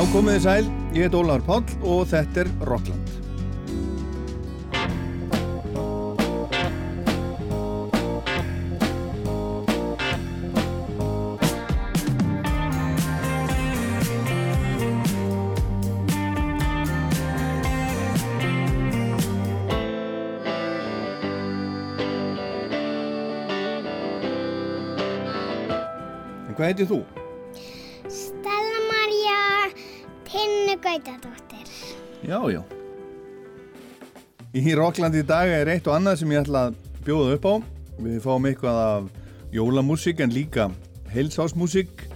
Já, komið þið sæl, ég heit Ólaður Páll og þetta er Rockland. En hvað heitir þú? Já, já. Í Rockland í dag er eitt og annað sem ég ætla að bjóða upp á. Við fáum eitthvað af jólamúsík en líka heilsásmúsík.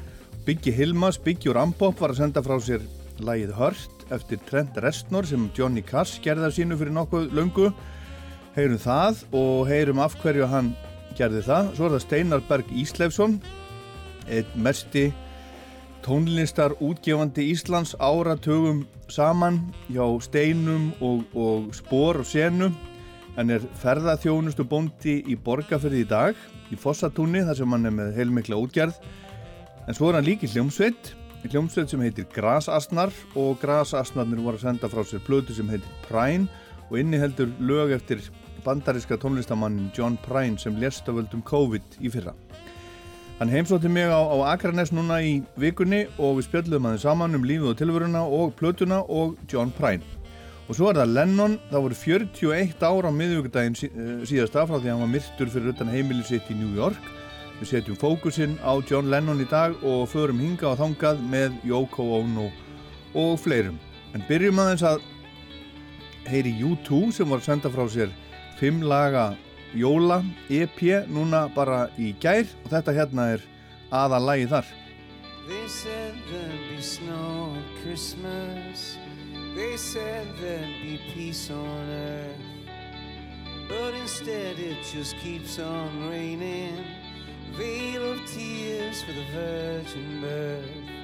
Biggi Hilmas, Biggi og Rampop var að senda frá sér lagið Hört eftir Trent Reznor sem Johnny Cass gerði af sínu fyrir nokkuð löngu. Heyrum það og heyrum af hverju hann gerði það. Svo er það Steinar Berg Íslefsson, einn mesti tónlistar útgefandi Íslands áratugum saman hjá steinum og, og spór og senu. Hann er ferðaþjónustu bóndi í Borgafyrði í dag í Fossatúni þar sem hann er með heilmikla útgerð. En svo er hann líki hljómsveit hljómsveit sem heitir Grasasnar og Grasasnarnir voru að senda frá sér blödu sem heitir Prine og inni heldur lög eftir bandariska tónlistamannin John Prine sem lést af völdum COVID í fyrra Hann heimsótti mig á, á Akranes núna í vikunni og við spjöldum aðeins saman um lífið og tilvöruna og plötuna og John Prine. Og svo er það Lennon, það voru 41 ára á miðvíkudaginn sí, síðast af frá því að hann var myrtur fyrir utan heimilið sitt í New York. Við setjum fókusinn á John Lennon í dag og förum hinga og þangað með Yoko Ono og fleirum. En byrjum aðeins að heyri U2 sem var að senda frá sér fimm laga Jóla EP núna bara í gær og þetta hérna er aða lagi þar They said there'd be snow at Christmas. They said there'd be peace on earth. But instead it just keeps on raining. Veil of tears for the virgin birth.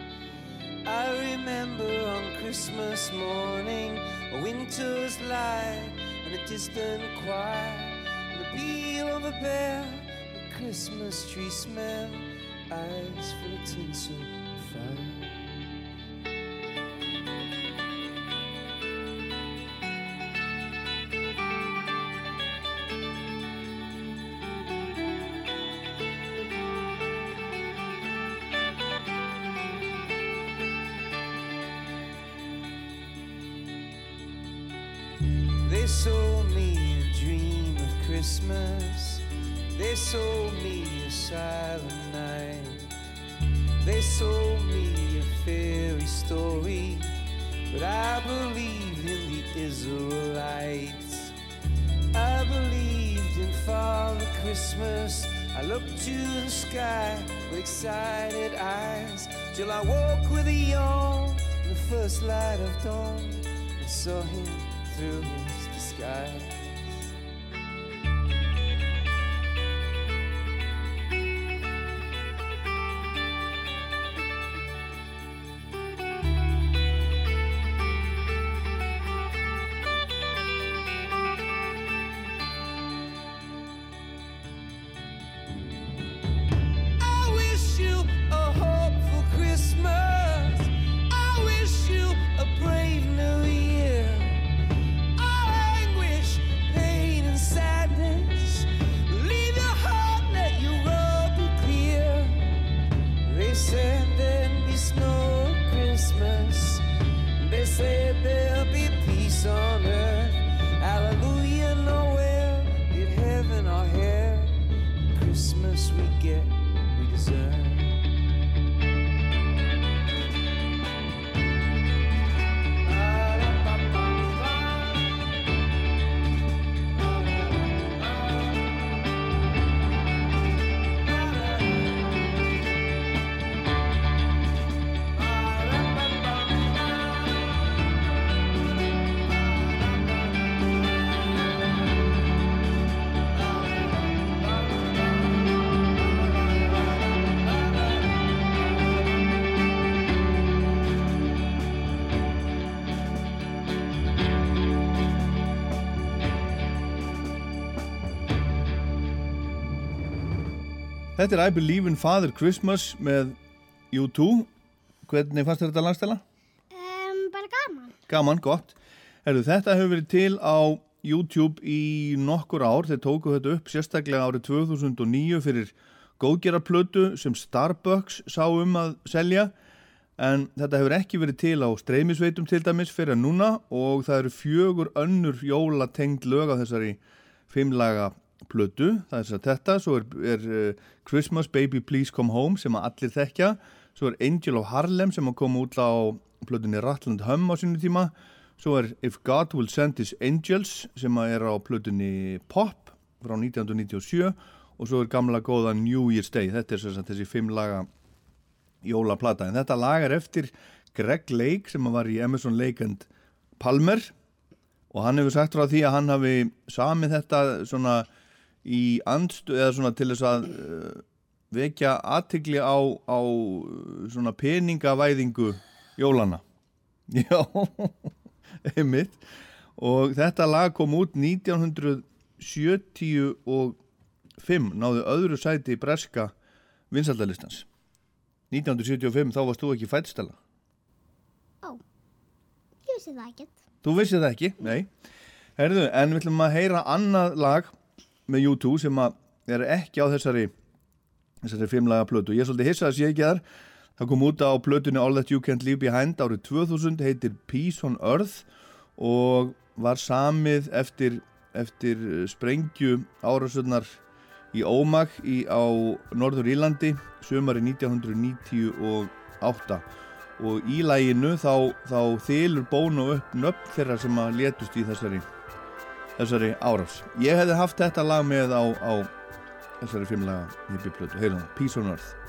I remember on Christmas morning a winter's light and a distant choir. Peal of a bell, the Christmas tree smell eyes full of tinsel fire. They sold Christmas. They sold me a silent night. They sold me a fairy story. But I believed in the Israelites. I believed in Father Christmas. I looked to the sky with excited eyes till I woke with a yawn in the first light of dawn and saw him through his disguise. Þetta er I Believe in Father Christmas með U2 Hvernig fannst þetta lagstæla? gaman, gott. Herðu, þetta hefur verið til á YouTube í nokkur ár. Þeir tóku þetta upp sérstaklega árið 2009 fyrir góðgerarplötu sem Starbucks sá um að selja en þetta hefur ekki verið til á streymisveitum til dæmis fyrir að núna og það eru fjögur önnur jólatengd lög á þessari fimmlaga plötu, það er þess að þetta svo er, er uh, Christmas Baby Please Come Home sem að allir þekkja svo er Angel of Harlem sem að koma út á plötunni Rattland Hum á sínu tíma svo er If God Will Send His Angels sem að er á plötunni Pop frá 1997 og svo er gamla góða New Year's Day þetta er þess að þessi fimm laga jólaplata, en þetta lag er eftir Greg Lake sem var í Emerson Lake and Palmer og hann hefur sagt frá því að hann hafi samið þetta svona í andstu eða svona til þess að uh, vekja aðtikli á, á svona peningavæðingu jólana já einmitt. Og þetta lag kom út 1975 náðu öðru sæti í breska vinsaldalistans 1975 þá varst þú ekki fættstæla Ó, ég vissi það ekkert. Þú vissið það ekki, nei. Herðu, en við ætlum að heyra annað lag með U2 sem að er ekki á þessari þessari fimmlaga plötu. Ég er svolítið hissað að sé ekki þar það kom út á plötunni All That You Can't Leave Behind árið 2000 heitir Peace on Earth og var samið eftir, eftir sprengju árasunar í Ómag í, á Norður Írlandi sömari 1998 og í læginu þá, þá þylur bónu upp nöfn þeirra sem að letust í þessari þessari árás. Ég hefði haft þetta lag með á, á þessari fimmlega hippiplötu, heyrðan, Peace on Earth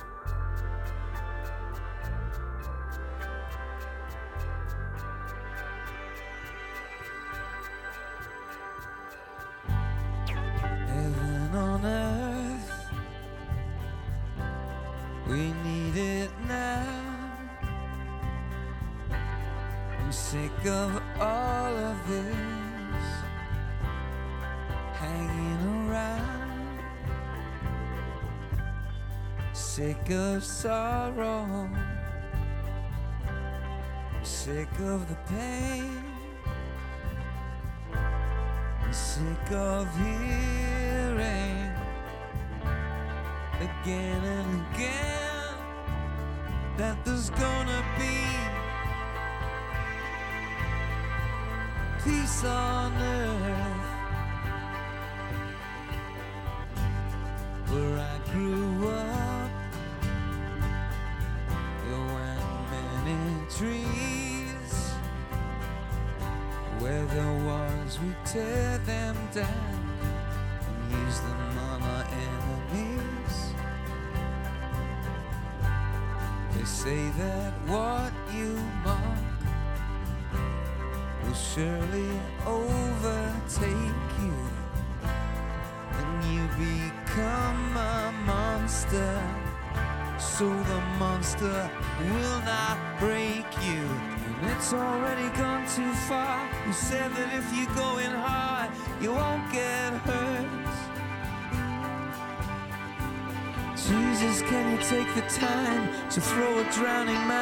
drowning man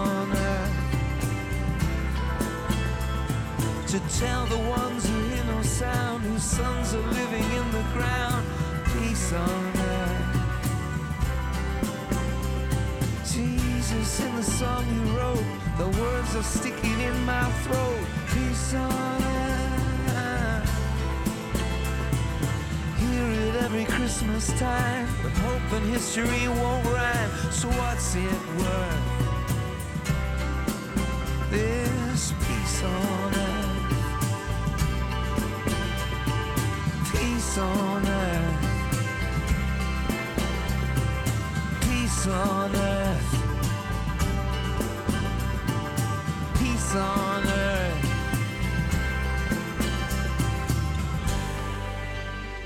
on earth. To tell the ones who hear no sound, whose sons are living in the ground. Peace on earth. Jesus, in the song you wrote, the words are sticking in my throat. Peace on earth. Hear it every Christmas time, but hope and history won't rhyme. So what's it worth? This peace on earth. Peace on earth. Peace on earth. Peace on earth.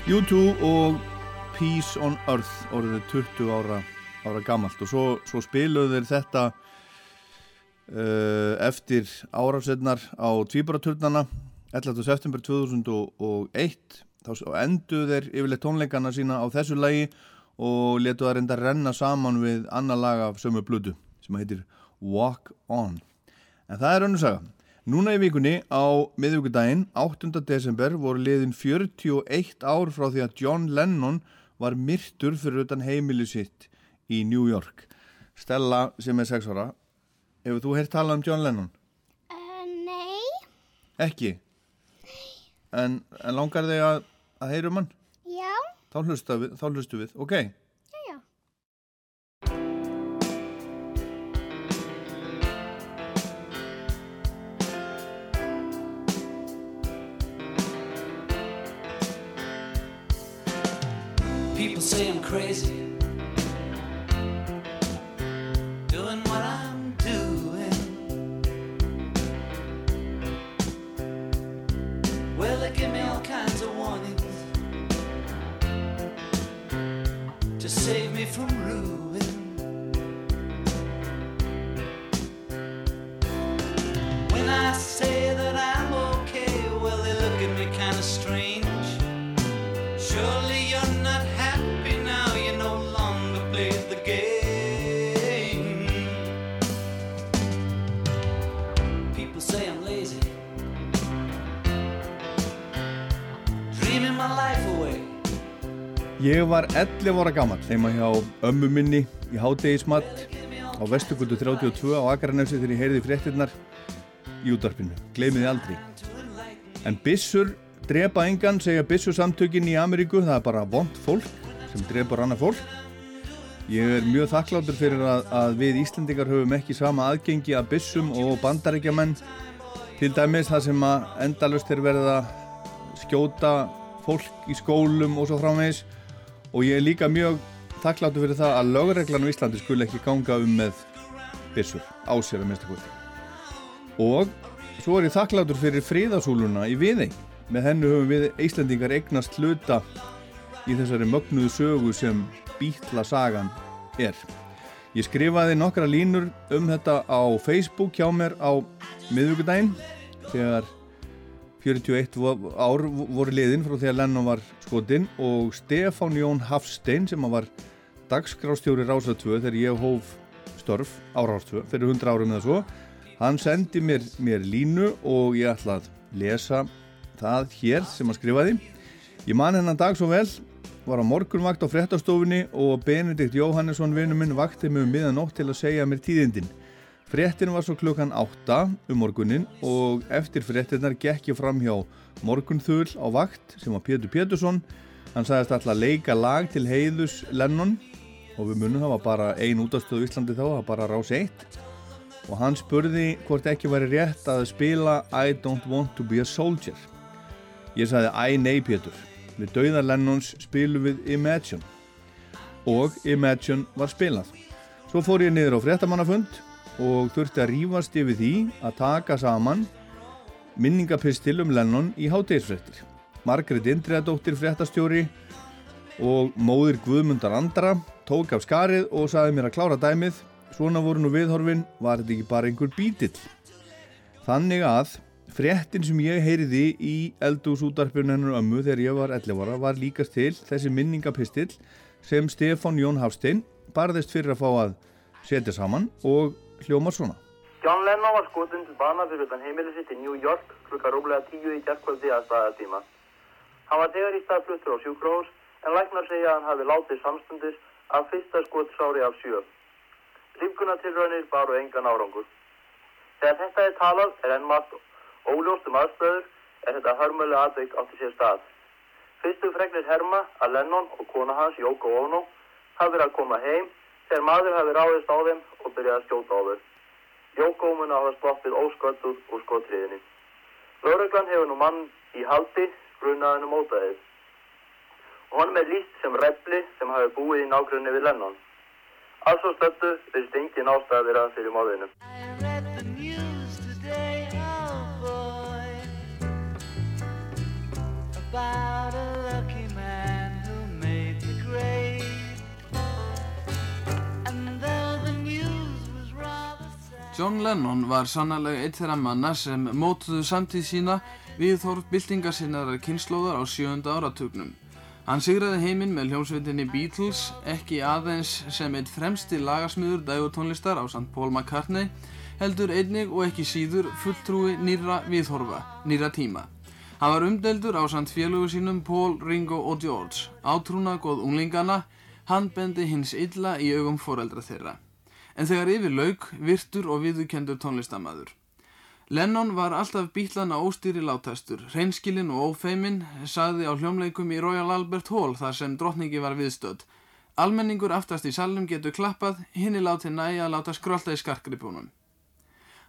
U2 og Peace on Earth orðið 20 ára, ára gammalt og svo, svo spiluðu þeir þetta eftir árafsetnar á Tvíbaraturnana 11. september 2001 þá enduðu þeir yfirleitt tónleikana sína á þessu lagi og letu það reynda renna saman við annar lag af sömu blödu sem heitir Walk On en það er önnu saga Núna í vikunni á miðvíkudaginn 8. desember voru liðin 41 ár frá því að John Lennon var myrtur fyrir utan heimili sitt í New York. Stella sem er 6 ára, hefur þú heyrt talað um John Lennon? Uh, nei. Ekki? En, en langar þig að, að heyrum hann? Já. Þá hlustu við, þá hlustu við. ok? Já, já. People say I'm crazy. Save me from ruin. Ég var 11 ára gammal heima hjá ömmu minni í hádegismat á Vestugutu 32 á Akranesi þegar ég heyrði fréttinnar í útarpinu. Gleimiði aldrei. En byssur drepa engan, segja byssusamtökin í Ameríku, það er bara vond fólk sem drepar annað fólk. Ég er mjög þakkláttur fyrir að, að við Íslendingar höfum ekki sama aðgengi að byssum og bandarækjamenn til dæmis það sem að endalust er verið að skjóta fólk í skólum og svo framvegis og ég er líka mjög þakkláttur fyrir það að lögreglan á Íslandi skul ekki ganga um með byssur á sér að minnsta kvöldi. Og svo er ég þakkláttur fyrir fríðasúluna í Viðey. Með hennu höfum við Íslandingar eignast hluta í þessari mögnuðu sögu sem Bítla sagan er. Ég skrifaði nokkra línur um þetta á Facebook hjá mér á miðvíkudaginn þegar 41 vo- ár voru liðin frá því að Lennon var skotinn og Stefán Jón Hafstein sem var dagskrástjóri Rása 2 þegar ég hóf störf á Rása 2 fyrir 100 árum eða svo hann sendi mér, mér línu og ég ætla að lesa það hér sem hann skrifaði. Ég man hennan dag svo vel var á morgunvakt á fréttastofunni og Benedikt Jóhannesson vinnu minn vakti mig um miðanótt til að segja mér tíðindin Fréttin var svo klukkan 8 um morgunin og eftir fréttinnar gekk ég fram hjá morgunþul á vakt sem var Pétur Pétursson. Hann sagðist alltaf að leika lag til heiðus Lennon og við munum það var bara ein útastöð í Íslandi þá, það var bara rás eitt. Og hann spurði hvort ekki væri rétt að spila I don't want to be a soldier. Ég sagði æ nei Pétur, við dauðar Lennons spilum við Imagine. Og Imagine var spilað. Svo fór ég niður á fréttamannafund og þurfti að rífast yfir því að taka saman minningapistil um Lennon í hátegisfréttir. Margrét Indriðadóttir fréttastjóri og móðir Guðmundar Andra tók af skarið og saði mér að klára dæmið svona voru nú viðhorfin, var þetta ekki bara einhver bítill. Þannig að fréttin sem ég heyriði í eldúsútarpunum hennar ömmu þegar ég var 11 ára var líkast til þessi minningapistill sem Stefán Jón Hafstein barðist fyrir að fá að setja saman og hljómar svona. John Lennon var skotin til bana fyrir utan heimilið sitt í New York klukka rúmlega tíu í gerðkvöldi að staðartíma. Hann var þegar í staðfluttur á sjúkrós en læknar segja að hann hafi látið samstundis af fyrsta skotsári af sjö. Lífkunatilrönir baru engan árangur. Þegar þetta er talað er enn margt Óljóst um aðstöður er þetta hörmölu aðveik átti sér stað. Fyrstu fregnir herma að Lennon og kona hans, Yoko Ono, hafi verið að koma heim þegar maður hafi ráðist á þeim og byrjaði að skjóta á þau. Yoko mun hafa sloppið óskölduð úr skotriðinni. Löruglan hefur nú mann í haldi grunaðinu mótaðið. Og hann með líst sem repli sem hafi búið í nágrunni við Lennon. Alls og stöldu virðist engin ástæðira fyrir móðinu. John Lennon var sannarlega eitt þeirra manna sem mótuðu samtíð sína við þórf byltingarsinnarar kynnslóðar á sjönda áratugnum. Hann sigraði heiminn með hljómsveitinni Beatles, ekki aðeins sem eitt fremsti lagasmiður dægutónlistar á St. Paul McCartney, heldur einnig og ekki síður fulltrúi nýra viðhorfa, nýra tíma. Hann var umdeldur á samt félugu sínum Paul, Ringo og George. Átrúna góð unglingana, hann bendi hins illa í augum foreldra þeirra. En þegar yfir lauk, virtur og viðukendur tónlistamæður. Lennon var alltaf bílana óstýri látæstur, reynskilinn og ófeiminn, sagði á hljómleikum í Royal Albert Hall þar sem drotningi var viðstödd. Almenningur aftast í salnum getur klappað, hinn er látið næja að láta skrölda í skarkripunum.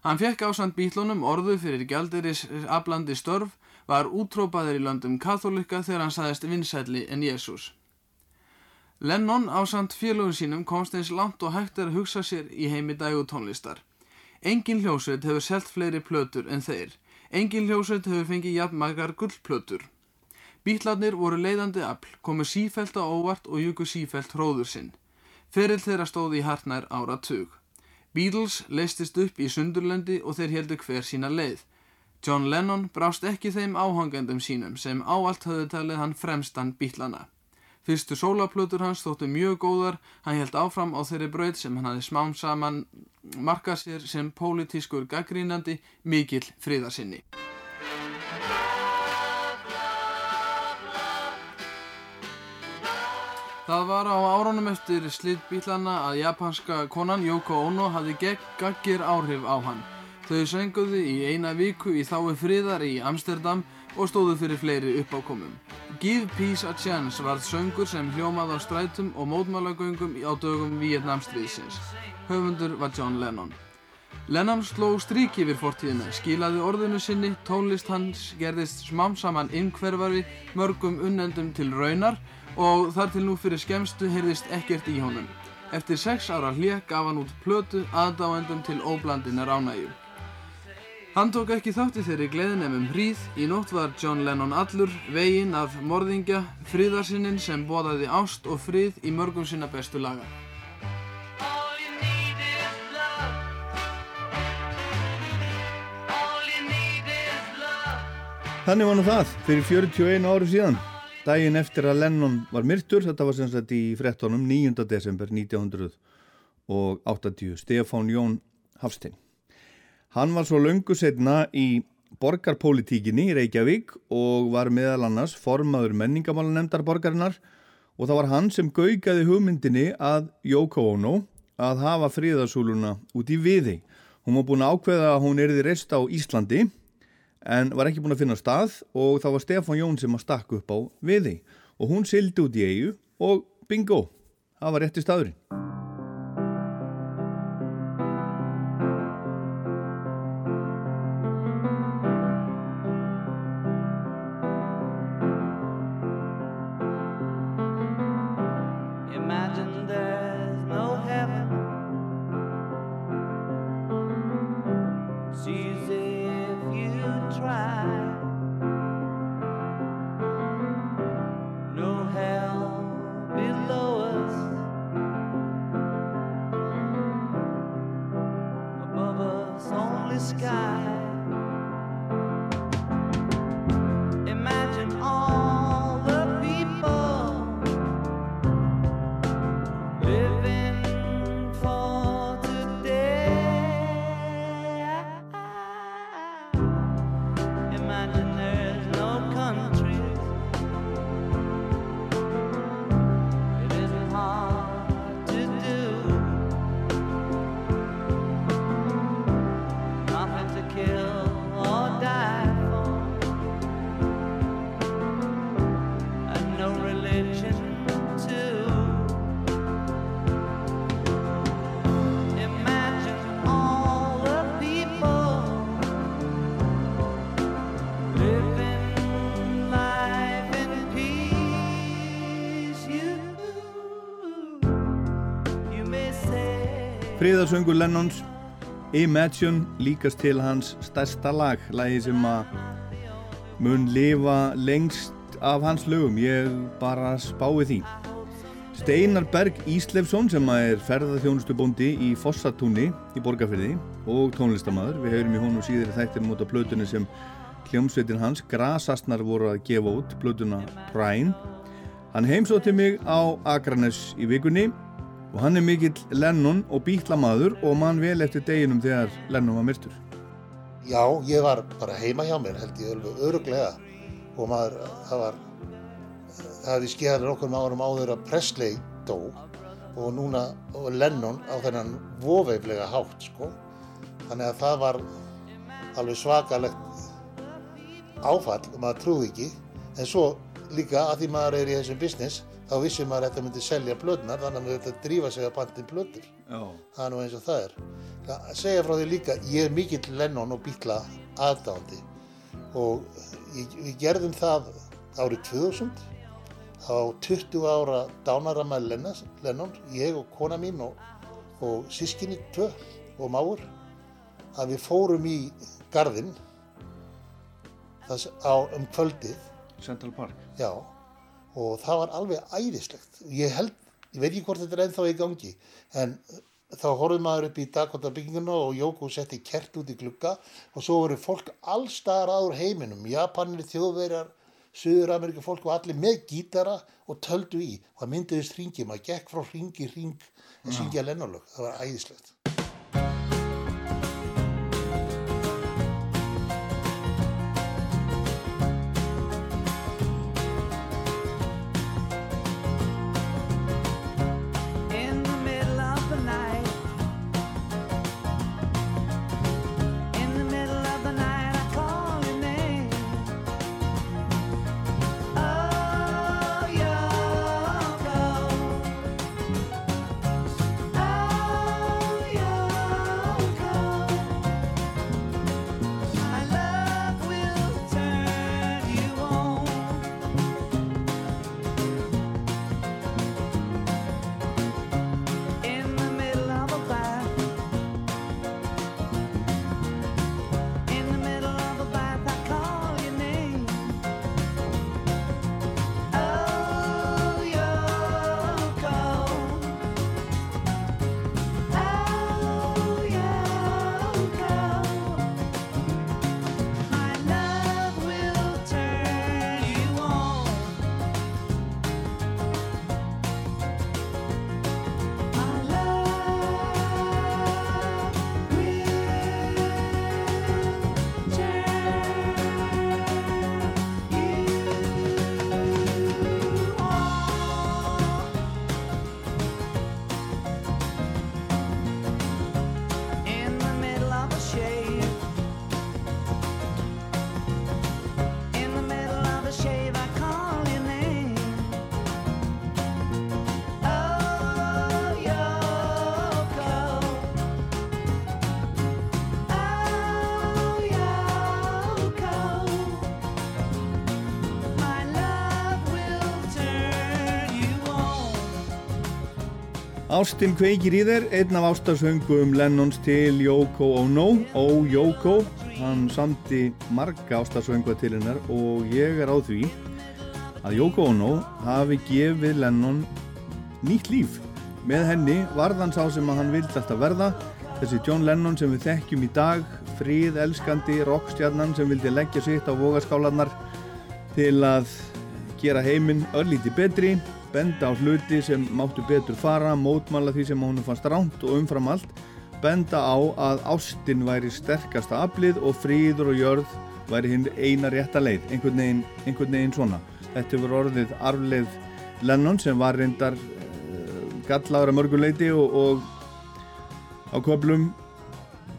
Hann fekk ásand bílunum orðu fyrir gjaldiris aflandi störf var útrópaður í löndum katholika þegar hann saðist vinsætli en Jésús. Lennon á samt félögum sínum komst eins langt og hægt er að hugsa sér í heimi dægu tónlistar. Engin hljósveit hefur selt fleiri plötur en þeir. Engin hljósveit hefur fengið jafnmargar gullplötur. Bítlarnir voru leiðandi afl, komu sífælt á óvart og júku sífælt hróður sinn. Ferill þeirra stóði í hartnær ára tug. Beatles leistist upp í sundurlendi og þeir heldu hver sína leið. John Lennon brást ekki þeim áhangandum sínum sem áallt höfðu talið hann fremstan bítlana. Fyrstu sólaplötur hans þóttu mjög góðar, hann held áfram á þeirri brauð sem hann hafi smám saman markað sér sem pólitískur gaggrínandi mikill fríðarsinni. Það var á árunum eftir slitt bílana að japanska konan Yoko Ono hafði gaggir áhrif á hann. Þau sönguðu í eina viku í þái friðar í Amsterdam og stóðu fyrir fleiri uppákomum. Give Peace a Chance varð söngur sem hljómað á strætum og mótmálagöngum á dögum Vietnamstríðsins. Höfundur var John Lennon. Lennon sló strík yfir fortíðina, skilaði orðinu sinni, tónlist hans gerðist smám saman innkverfari, mörgum unnendum til raunar og þar til nú fyrir skemstu heyrðist ekkert í honum. Eftir sex ára hlið gaf hann út plötu aðdáendum til óblandinar ánægjum. Hann tók ekki þátt í þeirri gleðinemum hríð, í nótt var John Lennon allur, veginn af morðingja, fríðarsinninn sem boðaði ást og fríð í mörgum sinna bestu laga. Þannig var nú það fyrir 41 áru síðan. Dægin eftir að Lennon var myrtur, þetta var sem sagt í frettónum 9. desember 1980, Stefán Jón Hafstein. Hann var svo löngu setna í borgarpolítíkinni í Reykjavík og var meðal annars formaður menningamálanemndar borgarinnar og það var hann sem gaugaði hugmyndinni að Yoko Ono að hafa fríðarsúluna út í viði. Hún var búin að ákveða að hún erði reist á Íslandi en var ekki búin að finna stað og það var Stefán Jón sem að stakka upp á viði og hún sildi út í eigu og bingo, það var rétti staðurinn. Friðarsöngur Lennons Imagine líkast til hans stærsta lag, lagi sem að mun lifa lengst af hans lögum, ég bara spái því. Steinar Berg Íslefsson sem er ferðarþjónustubóndi í Fossatúni í Borgafyrði og tónlistamæður, við heyrum í honum síður þættir út af plötunni sem hljómsveitin hans, Grasastnar voru að gefa út, plötuna Prime. Hann heimsótti mig á Akranes í vikunni og hann er mikill Lennon og bítlamaður og mann vel eftir deginum þegar Lennon var myrstur. Já, ég var bara heima hjá mér held ég alveg öruglega og maður, það var það hefði skeiðan okkur með árum áður að Presley dó. Og núna og Lennon á þennan voveiflega hátt sko. Þannig að það var alveg svakalegt áfall og maður trúði ekki. En svo líka að því maður er í þessum business þá vissum maður að þetta myndi selja blöðnar þannig að maður þetta drífa sig að pantin blöður Já. það er nú eins og það er. Það segja frá því líka, ég er mikill Lennon og Bítla aðdándi og við gerðum það árið 2000 á 20 ára dánaramæð Lennon, ég og kona mín og, og sískinni tvö og máur að við fórum í gardinn á um kvöldið. Central Park. Já, og það var alveg æðislegt. Ég held, ég veit ekki hvort þetta er ennþá í gangi, en þá horfðum maður upp í Dakota bygginguna og Jóko setti kert út í glugga og svo voru fólk allstaðar aður heiminum, Japanir, þjóðverjar, Suður-Amerika fólk og allir með gítara og töldu í. Og það myndiðist hringi, maður gekk frá hringi hring að syngja lennalög. Það var æðislegt. Ástin kveikir í þér, einn af ástarsöngum Lennons til Yoko Ono, Ó Yoko, hann samti marga ástarsöngu til hennar og ég er á því að Yoko Ono hafi gefið Lennon nýtt líf. Með henni varðan sá sem að hann vildi alltaf verða, þessi John Lennon sem við þekkjum í dag, fríð, elskandi, rockstjarnan sem vildi leggja sitt á vogaskálanar til að gera heiminn örlíti betri, benda á hluti sem máttu betur fara, mótmála því sem honum fannst ránt og umfram allt, benda á að ástin væri sterkasta aflið og fríður og jörð væri hinn eina rétta leið, einhvern veginn, einhvern veginn svona. Þetta voru orðið arfleið Lennon sem var reyndar uh, gallaður að mörguleiti og, og á köplum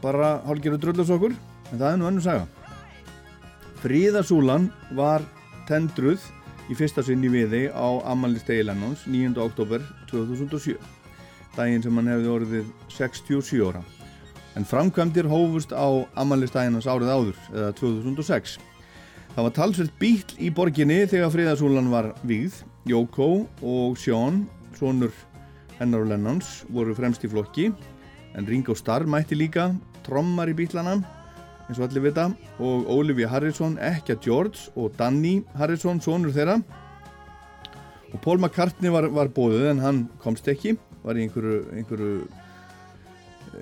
bara hálgiru dröllusokkur, en það er nú önnur saga. Fríðasúlan var tendruð í fyrsta sinn í viði á ammælistegi Lennons 9. oktober 2007 daginn sem hann hefði orðið 67 ára. En framkvæmdir hófust á ammælistegi hans árið áður eða 2006 Það var talsvert bíl í borginni þegar Fríðasúlan var víð Jóko og Sjón, sonur hennar og Lennons voru fremst í flokki. En Ringo Starr mætti líka trommar í bílana eins og allir vita og Olivia Harrison, Ekja George og Danny Harrison, sonur þeirra. Og Paul McCartney var, var bóðuð en hann komst ekki var í einhverju einhverju,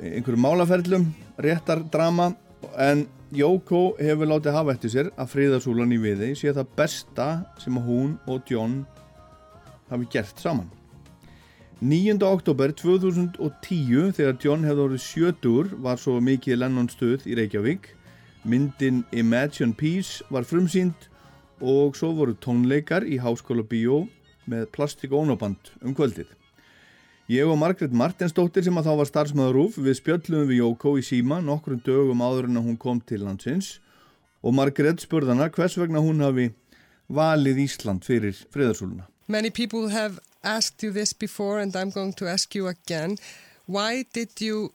einhverju málaferlum réttar drama en Jóko hefur látið hafa eftir sér að friðarsúlan í viði sé það besta sem hún og John hafi gert saman 9. oktober 2010 þegar John hefði orðið sjötur var svo mikið Lennon stuð í Reykjavík myndin Imagine Peace var frumsýnd og svo voru tónleikar í Háskóla Bíó með plastik ónaband um kvöldið Ég og Margret Martinsdóttir sem að þá var starfsmæður Rúf við spjöllum við Jóko í síma nokkrum dögum áður en að hún kom til landsins og Margret spurðana hvers vegna hún hafi valið Ísland fyrir friðarsúluna. Many people have asked you this before and I'm going to ask you again. Why did you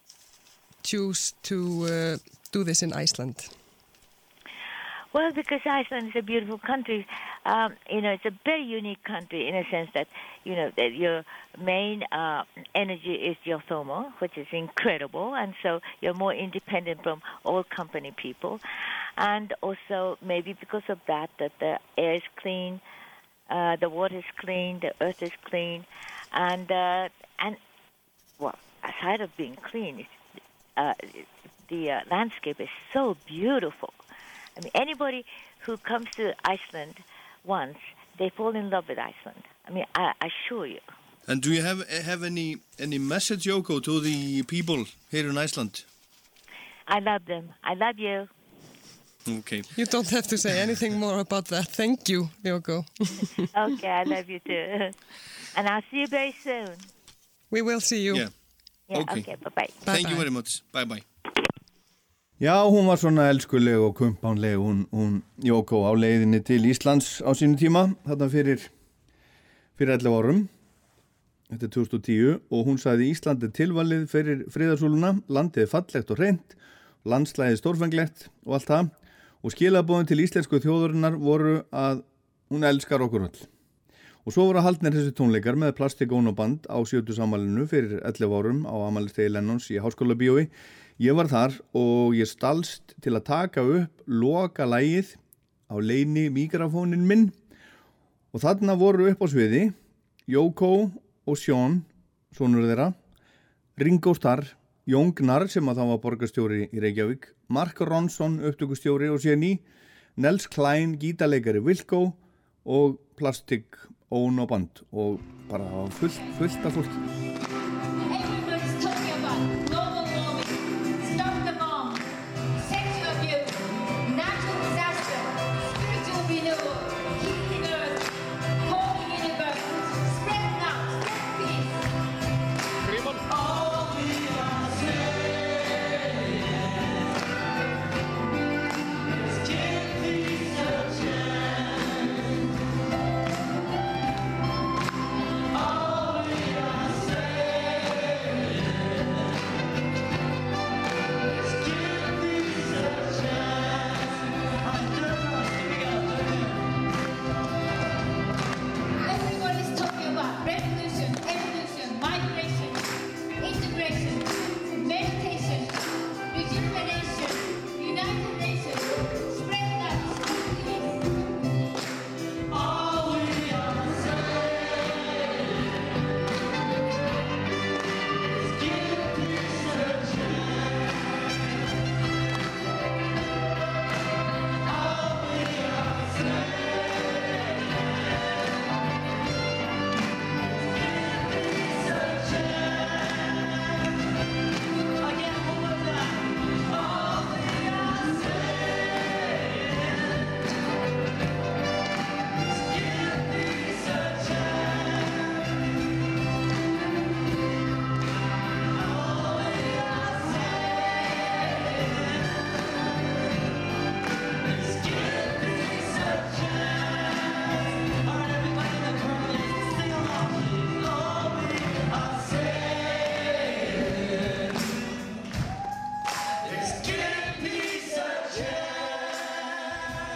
choose to uh, do this in Iceland? Well, because Iceland is a beautiful country. Um, you know, it's a very unique country in a sense that, you know, that your main uh, energy is geothermal, which is incredible. And so you're more independent from all company people. And also maybe because of that, that the air is clean, uh, the water is clean, the earth is clean. And, uh, and well, aside of being clean, it's, uh, the uh, landscape is so beautiful. I mean, anybody who comes to Iceland once, they fall in love with Iceland. I mean, I, I assure you. And do you have have any any message, Yoko, to the people here in Iceland? I love them. I love you. Okay. You don't have to say anything more about that. Thank you, Yoko. okay, I love you too. and I'll see you very soon. We will see you. Yeah. Yeah, Okay. okay, bye-bye. Thank you Bye-bye. very much. Bye bye. Já, hún var svona elskuleg og kumpánleg hún, hún Jóko á leiðinni til Íslands á sínu tíma þarna fyrir fyrir 11 árum þetta er 2010 og hún sagði Ísland er tilvalið fyrir friðarsúluna landið er fallegt og reynd landslæðið stórfenglegt og allt það og skilabóðin til íslensku þjóðurinnar voru að hún elskar okkur öll. Og svo voru haldnir þessi tónleikar með plastikónaband á sjötu samalinu fyrir 11 árum á amalistegi Lennons í Háskóla Bíói Ég var þar og ég stalst til að taka upp loka lægið á leini mikrofónin minn. Og þarna voru upp á sviði Jóko og Sjón, svonur þeirra, Ringo Starr, Jón Gnarr sem að þá var borgarstjóri í Reykjavík, Mark Ronson, upptökustjóri og séni, Nels Klein, gítarleikari Wilco og Plastik Ón og Band og bara fullt, fullt af fólki.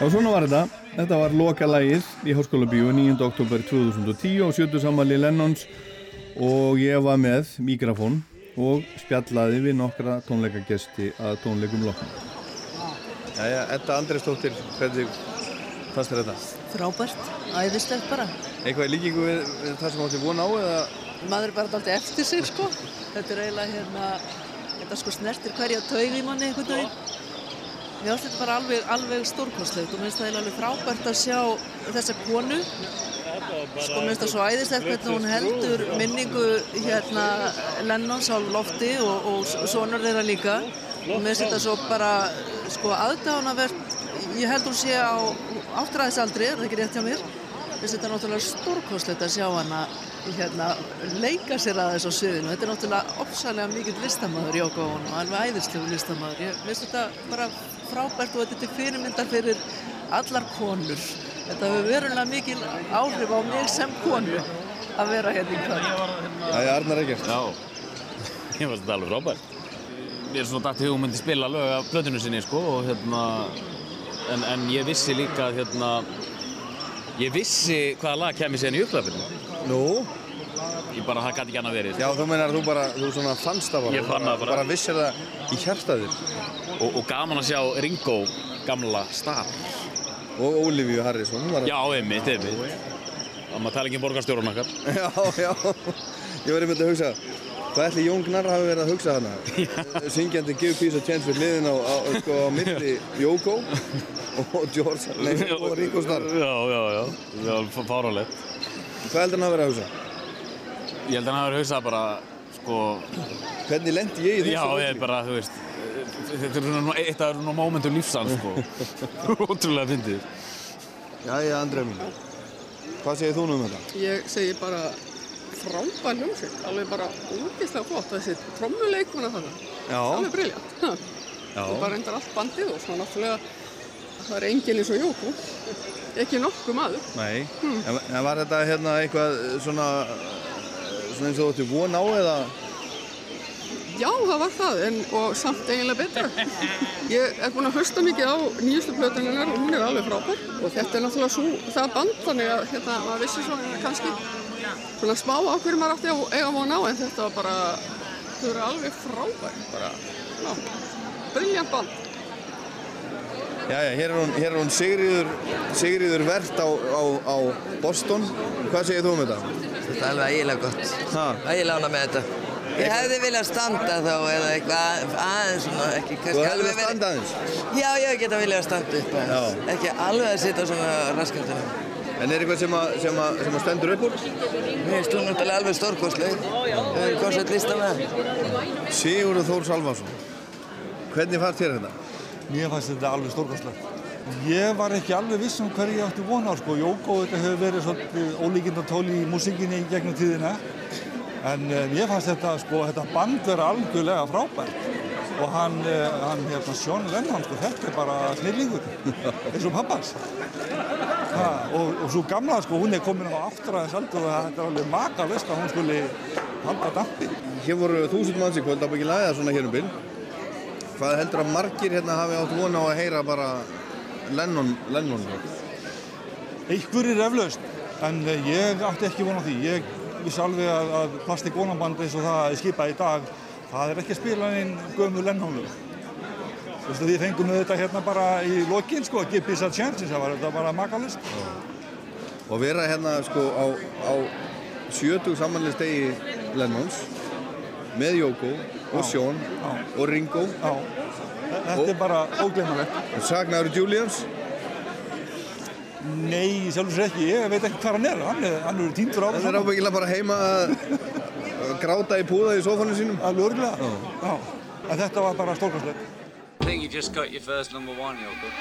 Já, svona var þetta. Þetta var loka lagið í Háskóla Bíó 9. oktober 2010 og sjötu sammali Lennons og ég var með mikrofón og spjallaði við nokkra tónleikagesti að tónleikum loknum. Jæja, Edda Andresdóttir, hvernig fannst þér þetta? Frábært, æðislegt bara. Eitthvað í líkingu við, við það sem átti von á eða? Maður er bara alltaf eftir sig sko. Þetta er eiginlega hérna, þetta sko snertir hverja taug í manni einhvern veginn. Mér finnst þetta bara alveg, alveg stórkostlegt og mér finnst það alveg frábært að sjá þessa konu. Sko mér finnst það svo æðislegt hvernig hún heldur minningu hérna Lennons á lofti og, og sonur þeirra líka. Og mér finnst þetta svo bara sko aðdánavert, ég held hún sé á áttræðisaldri, er það ekki rétt hjá mér? Mér finnst þetta náttúrulega stórkostlegt að sjá hana hérna, leika sér að þessu á sviðinu. Þetta er náttúrulega opsalega mikill listamæður Jóko Ono, alveg æðislegu listamæður. Ég finnst þetta bara frábært og þetta er fyrirmyndar fyrir allar konur. Þetta hefur verulega mikil áhrif á mig sem konu að vera hérna í kvöld. Það er Arnar Eggert. Já, ég finnst þetta alveg frábært. Ég er svona dætt í hugmyndi spila lög af plötinu sinni, sko, og hérna, en, en ég vissi líka að hérna, ég vissi hvaða lag kemur sérn í upplöfinu. Nú? Ég bara, það gæti ekki annað verið. Já, þú meinar að þú bara, þú svona fannst það bara. Ég fann það bara. Bara vissir það í hjartaðir. Og, og gaman að sjá Ringo, gamla star. Og Ólífíu Harrison. Var... Já, einmitt, einmitt. Það maður tala ekki um borgarstjórun okkar. Já, já. Ég var einmitt að hugsa, hvað ætli Jón Gnarr hafi verið að hugsa hana? Syngjandi Give Peace a Chance við liðin á, á, sko, á milli Jóko og George, nei, og Ringo Starr. Já, já, já. Það var fáránlegt. Hvað heldur hann hafi verið að hugsa? Ég held að hann hafi verið að hugsa bara, sko... Hvernig lendi ég í þessu? Já, ég er bara, þú veist, þetta er svona eitt af svona mómentum lífsans, sko. Ótrúlega fyndið. Jæja, Andrei mín. Hvað segir þú nú um þetta? Ég segi bara frábær hljómsveit, alveg bara úgeðslega flott þessi trommuleikuna þannig. Já. Alveg briljant. Já. Og bara reyndar allt bandið og svona náttúrulega það er enginn eins og Jóko. Ekki nokkuð maður. Nei. Hmm. En, en var þetta hérna eitthvað svona, svona eins og þú ætti von á eða? Já, það var það, en, og samt eiginlega betra. Ég er búin að hlusta mikið á nýjustu plötuninnar og hún er alveg frábær. Og þetta er náttúrulega svo, það band, þannig að hérna, maður vissi svona kannski svona smá á hverju maður átti að eiga von á, en þetta var bara, þau eru alveg frábær, bara, já, briljant band. Jæja, hér er hún, hér er hún Sigriður, Sigriður Vert á, á, á Boston. Hvað segir þú um þetta? Þetta er alveg ægilega gott. Ha? Ægilega ána með þetta. Ég hefði viljað standa þá eða eitthvað aðeins svona, ekki kannski Þú hefði alveg viljað standa aðeins? Já, ég geta viljað standa upp aðeins. Ekki alveg að sitja svona raskjöldunum. En er eitthvað sem að, sem að, sem að stendur upp úr? Mér hún náttúrulega alveg stórkostleg. Við hefum kostið lista með það. Sigurður Þór Salvarsson. Hvernig fannst þér þetta? Mér fannst þetta alveg stórkostlegt. Ég var ekki alveg viss um hverju ég átti vona á sko. Jóko þetta hefur verið svolítið ólíkindatóli í músikinni í gegnum tíðina. En uh, ég fannst þetta, sko, þetta band vera algjörlega frábært. Og hann, uh, hann hérna, Sjón Lennon, sko, þetta er bara snillingur. eins og pappas. Ha, og, og svo gamla, sko, hún er komin á áttræðins aldur og þetta er alveg makalist að hún skuli halda dampi. Hér voru þúsund manns í kvöld ábyggilega eða svona hér um byrn. Hvað heldur að margir hérna hafi átt vona á að heyra bara Lennon, Lennon? Einhver er eflaust, en eh, ég átti ekki vona á því. Ég vissi alveg að, að plastikónaband eins og það er skipað í dag, það er ekki að spila einn gömu Lennonlu. Þú veist að því fengum við þetta hérna bara í lokin, sko, Give Peace a Chance, það var þetta bara makalist. Og vera hérna sko á, á 70 samanlistegi Lennons með Jóko og. Sjón og Ringo. Já. Þetta er bara óglemanlegt. Sagnaður Julians? Nei, sjálfur sér ekki, ég veit ekki hvað hann er, hann er, hann er týndur á Það er ábyggilega bara heima að gráta í púða í sófanum sínum. Alveg örgulega. Þetta var bara stórkostlegt. I think you just got your first number one, Yoko.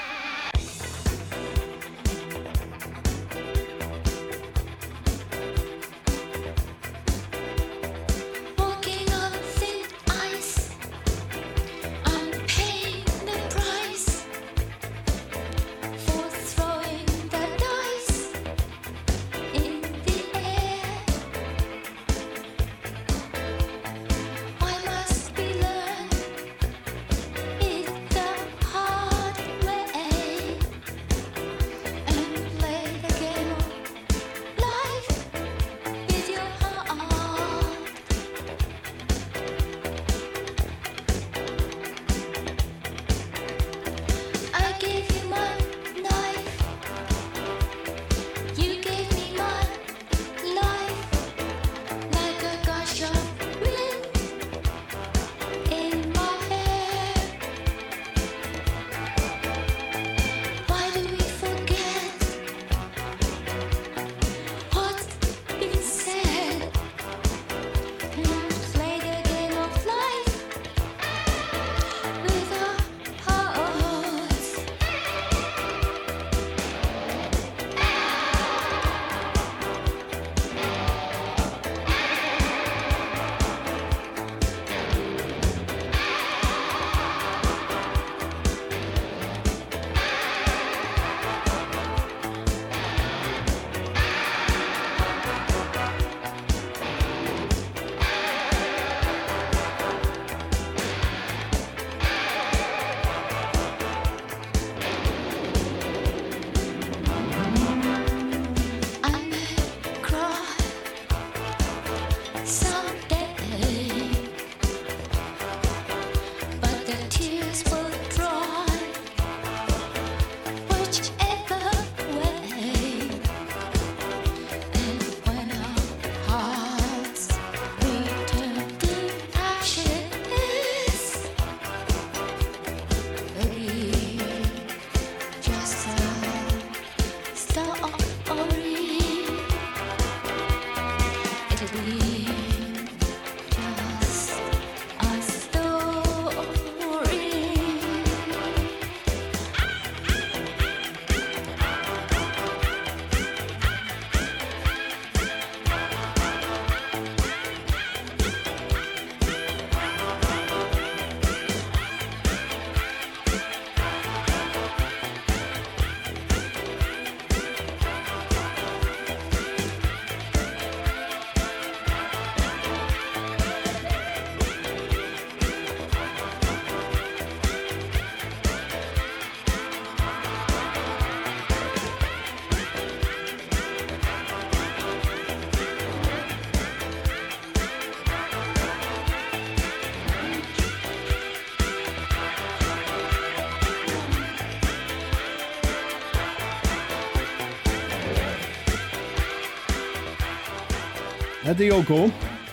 Þetta er Yoko,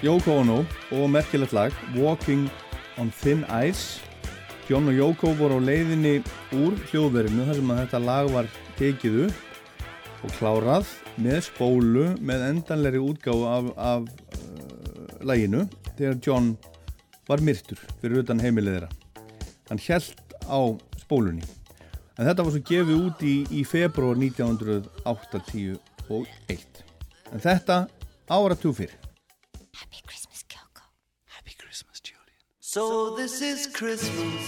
Yoko Ono og merkilegt lag Walking on Thin Ice John og Yoko voru á leiðinni úr hljóðverinu þar sem að þetta lag var tekið upp og klárað með spólu með endanleiri útgáfu af, af uh, laginu þegar John var myrtur fyrir utan heimilið þeirra. Hann held á spólunni. En þetta var svo gefið út í, í februar 1981. En þetta áratug fyrir. So this is Christmas.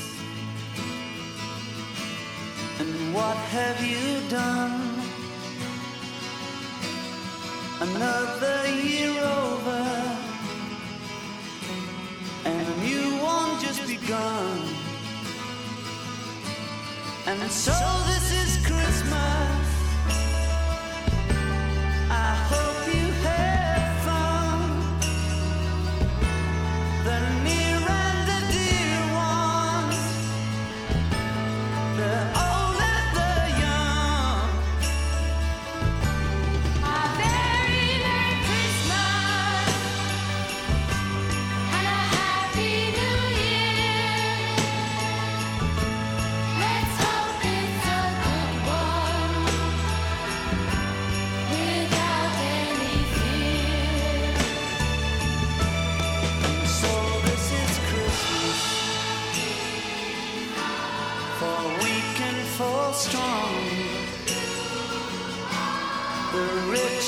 And what have you done? Another year over. And a new one just begun. And so this is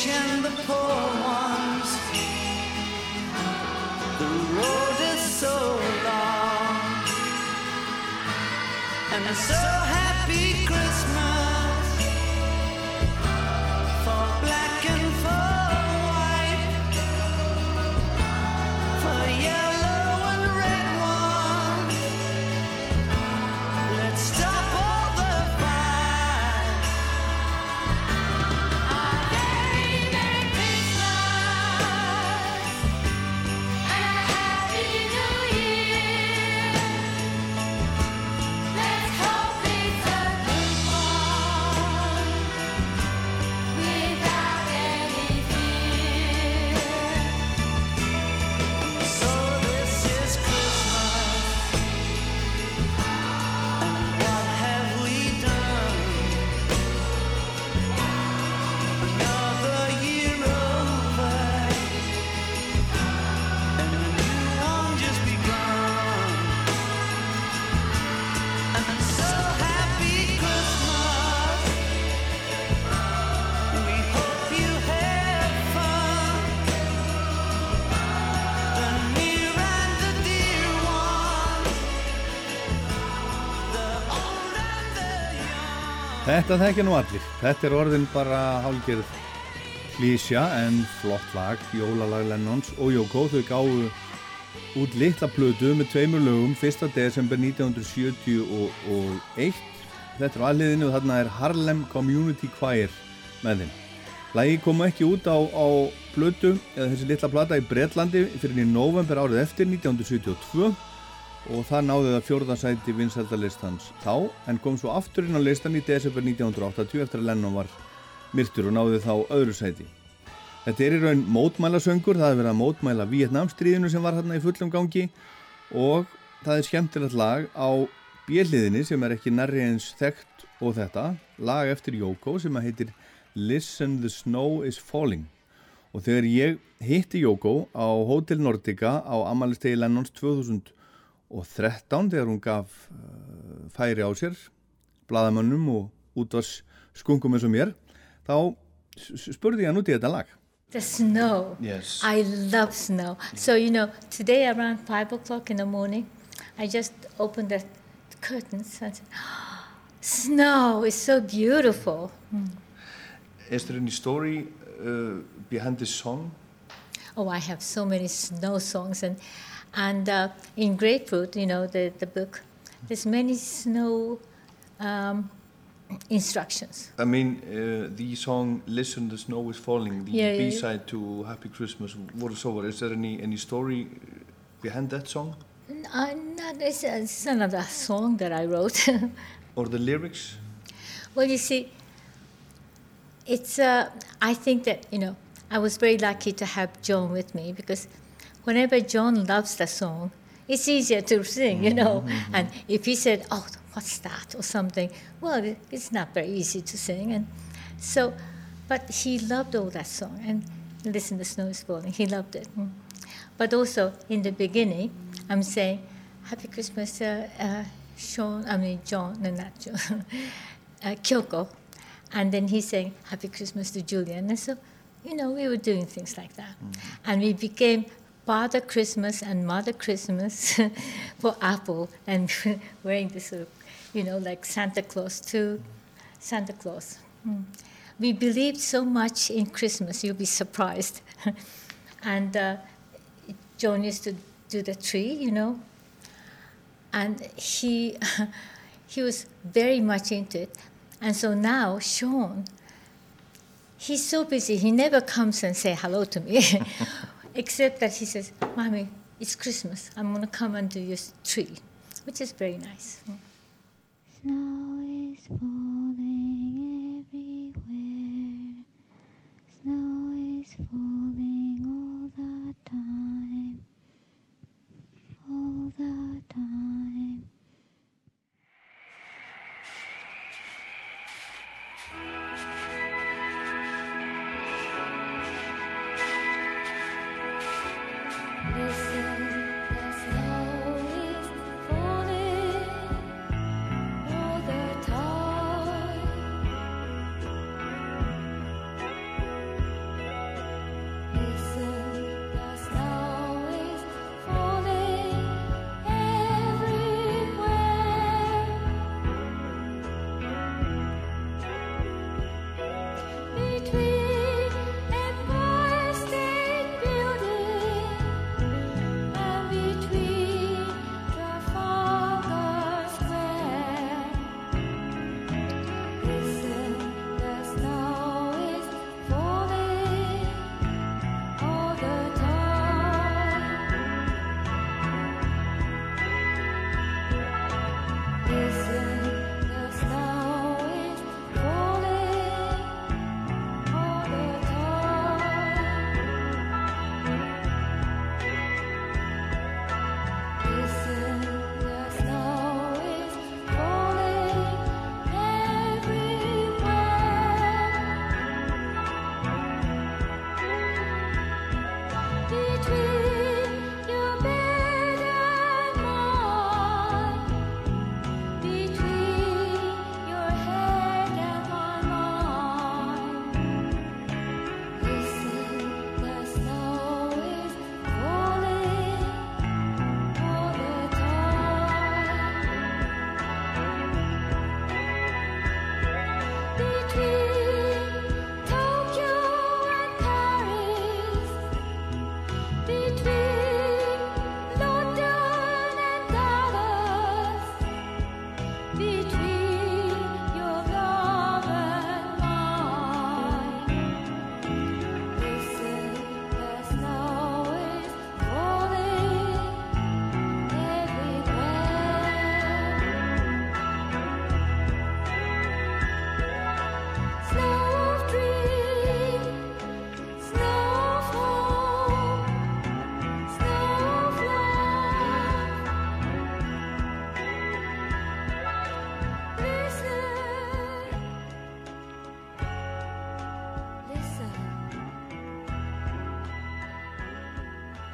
and the poor ones. The road is so long, and so Þetta þekkja nú allir. Þetta er orðin bara hálgerð klísja en flott lag, jólalag Lennons og Jóko. Þau gáðu út litla plötu með tveimur lögum 1. desember 1971. Þetta er aðliðinu og þarna er Harlem Community Choir með þeim. Lagi kom ekki út á, á plötu eða þessi litla plata í Bretlandi fyrir í november árið eftir 1972 og það náði það fjórðarsæti vinsældalistans þá en kom svo aftur inn á listan í desember 1980 eftir að Lennon var myrtur og náði þá öðru sæti. Þetta er í raun mótmælasöngur, það er verið að mótmæla Vietnamstríðinu sem var hérna í fullum gangi og það er skemmtilegt lag á bjelliðinni sem er ekki nærri eins þekkt og þetta, lag eftir Yoko sem að heitir Listen the Snow is Falling og þegar ég hitti Yoko á Hotel Nordica á amalistegi Lennons 2013 þegar hún gaf uh, færi á sér bladamönnum og útvars skungum eins og mér þá spurði ég hann út í þetta lag The snow. Yes. I love snow. So, you know, today around 5 o'clock in the morning, I just opened the curtains and said, Snow is so beautiful. Mm. Is there any story uh, behind this song? Oh, I have so many snow songs. And, and uh, in Grapefruit, you know, the, the book, there's many snow um, instructions. I mean, uh, the song "Listen, the Snow is Falling," the Yeah, yeah, yeah. B-side to "Happy Christmas" voiceover. Is there any any story behind that song N- uh, not, it's, it's another song that I wrote. or the lyrics? Well, you see, it's. Uh, I think that you know, I was very lucky to have Joan with me because whenever John loves the song, it's easier to sing, you know. And if he said, "Oh, what's that?" or something, well, it's not very easy to sing. And so, but he loved all that song. And listen, the snow is falling. He loved it. Mm. But also in the beginning, I'm saying, "Happy Christmas, uh, uh, Sean." I mean, John, no, not John. uh, Kyoko. And then he's saying, Happy Christmas to Julian. And so, you know, we were doing things like that. And we became Father Christmas and Mother Christmas for Apple and wearing this sort of, you know, like Santa Claus to Santa Claus. Mm. We believed so much in Christmas, you'll be surprised. and uh, John used to do the tree, you know, and he he was very much into it. And so now Sean, he's so busy. He never comes and say hello to me, except that he says, "Mommy, it's Christmas. I'm gonna come and do your tree," which is very nice. Snow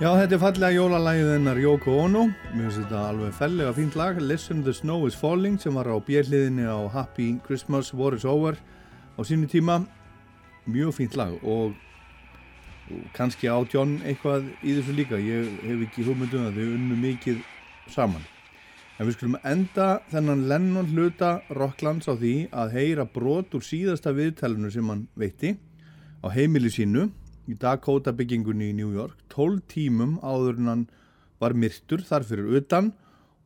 Já, þetta er fallega jólalægið hennar Yoko Ono. Mér finnst þetta alveg fellega fínt lag. Listen the snow is falling sem var á bjelliðinni á Happy Christmas War is over á sínu tíma. Mjög fínt lag og, kannski á John eitthvað í þessu líka. Ég hef ekki hugmyndum að þau unnu mikið saman. En við skulum enda þennan Lennon hluta Rocklands á því að heyra brot úr síðasta viðtælunu sem hann veitti á heimili sínu í Dakota byggingunni í New York 12 tímum áður en hann var myrtur þar fyrir utan.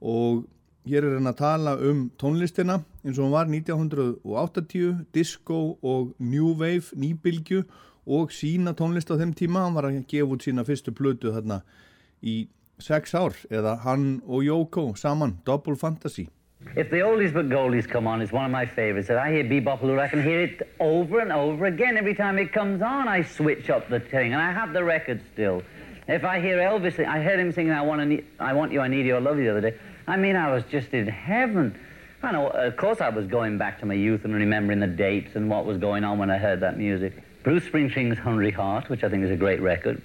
Og hér er hann að tala um tónlistina eins og hann var 1980 disco og new wave nýbylgju og sína tónlist á þeim tíma. Hann var að gefa út sína fyrstu plötu þarna í sex ár eða hann og Yoko saman Double Fantasy If the oldies but goldies come on, it's one of my favorites. If I hear Bebop Lou, I can hear it over and over again. Every time it comes on, I switch up the thing, and I have the record still. If I hear Elvis, I heard him singing "I Want, to I Want You, I Need You, I Love You" the other day. I mean, I was just in heaven. I know, of course, I was going back to my youth and remembering the dates and what was going on when I heard that music. Bruce Springsteen's "Hungry Heart," which I think is a great record,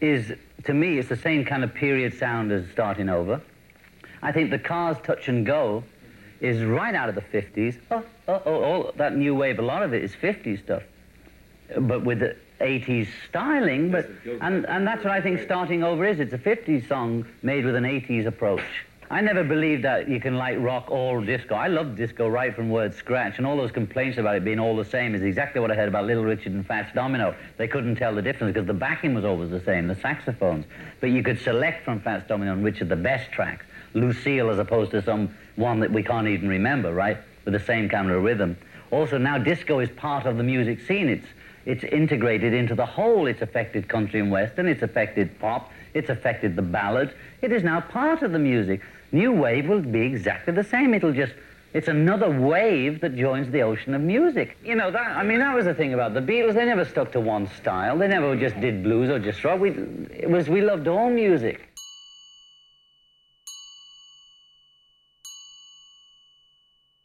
is to me it's the same kind of period sound as "Starting Over." I think the Cars Touch and Go is right out of the 50s. Oh, oh, oh, all that new wave, a lot of it is 50s stuff, but with the 80s styling. But and and that's what I think starting over is. It's a 50s song made with an 80s approach. I never believed that you can like rock or disco. I love disco right from word scratch, and all those complaints about it being all the same is exactly what I heard about Little Richard and Fats Domino. They couldn't tell the difference because the backing was always the same, the saxophones. But you could select from Fats Domino and Richard the best tracks. Lucille as opposed to some one that we can't even remember, right? With the same kind of rhythm. Also now disco is part of the music scene. It's it's integrated into the whole. It's affected country and western. It's affected pop. It's affected the ballads. It is now part of the music. New wave will be exactly the same. It'll just it's another wave that joins the ocean of music. You know that I mean that was the thing about the Beatles. They never stuck to one style. They never just did blues or just rock. We it was we loved all music.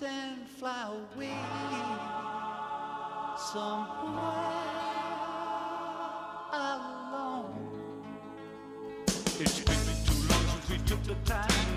and fly away somewhere alone. It's been too long since we took the time.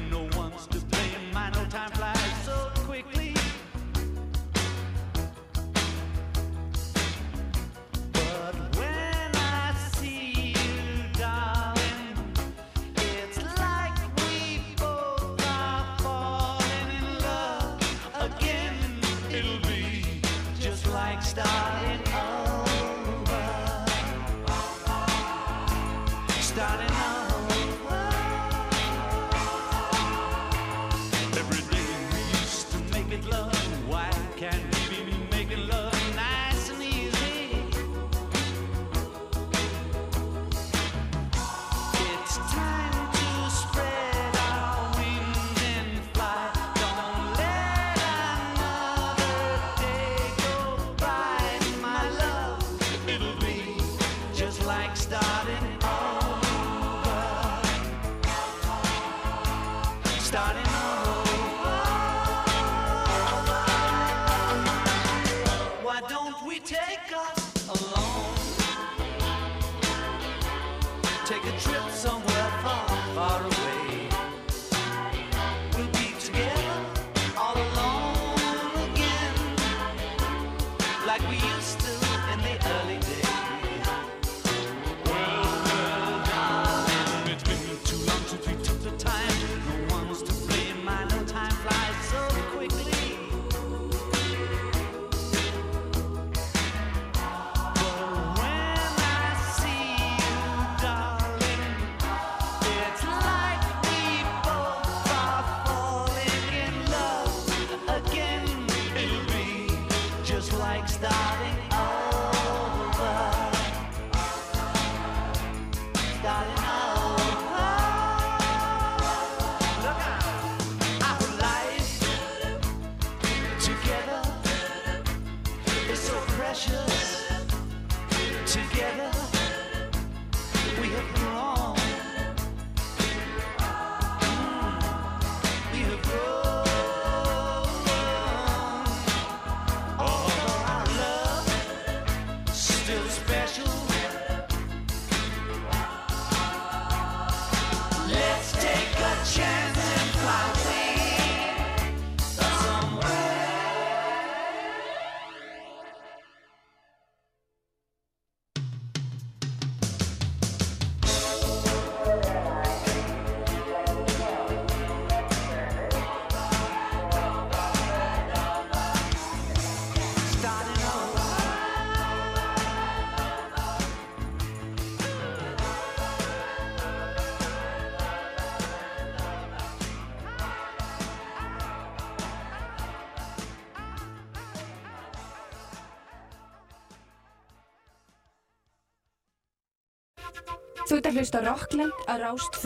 Að hlusta Rockland á Rást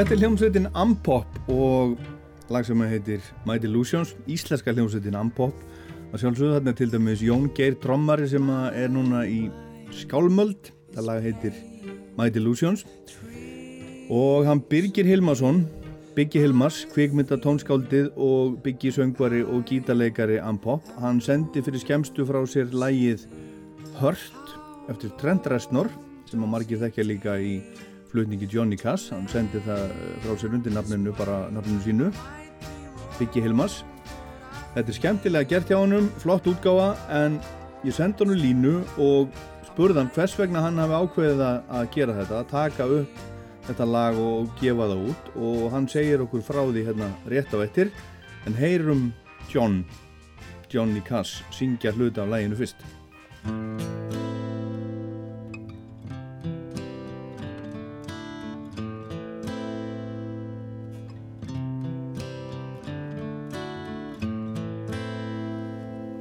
Þetta er hljómsveitin Ampop og lag sem heitir My Delusions, íslenska hljómsveitin Ampop. Og sjálfsögðu þarna til dæmis Jón Geir Trommari sem er núna í Skálmöld, það lag heitir My Delusions. Og hann Birgir Hilmarsson Biggi Hilmars, kvikmynda tónskáldið og Biggi söngvari og gítarleikari Ampop, hann sendi fyrir skemstu frá sér lagið Hört eftir Trent Reznor sem að margir þekkja líka í flutningi Johnny Cass, hann sendi það eh, frá sér undir nafninu, bara nafninu sínu Biggi Hilmars. Þetta er skemmtilega gert hjá honum, flott útgáfa en ég sendi honum línu og spurði hann hvers vegna hann hafi ákveðið að gera þetta, að taka upp þetta lag og gefa það út. Og hann segir okkur frá því hérna rétt á eftir en heyrum John Johnny Cass syngja hluta af læginu fyrst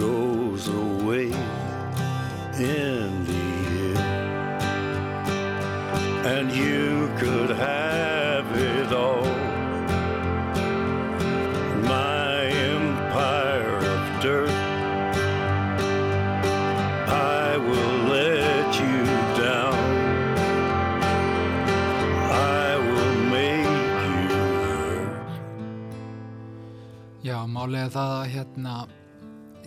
goes away in the end. And you could have it all. My empire of dirt. I will let you down. I will make you hurt. Já, málið er það að hérna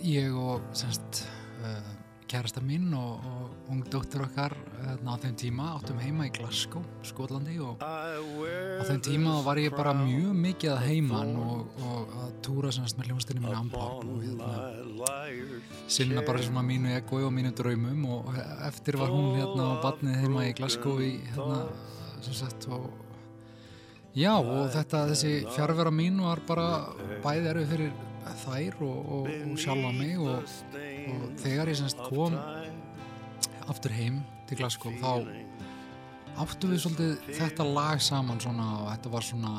ég og semst uh, kærasta mín og, og ung dóttir okkar hérna, á þeim tíma áttum heima í Glasgow, Skotlandi og á þeim tíma var ég bara mjög mikið að heiman og, og að túra semst með hljónstinni mín Ampop og hérna sinna bara svona mínu egoi og mínu draumum og eftir var hún hérna á badnið heima í Glasgow í hérna sem sagt og Já og þetta, þessi fjárvera mín var bara bæði erfið fyrir þær og, og, og sjálfa mig og, og þegar ég semst kom aftur heim til Glasgow þá áttu við svolítið þetta lag saman svona og þetta var svona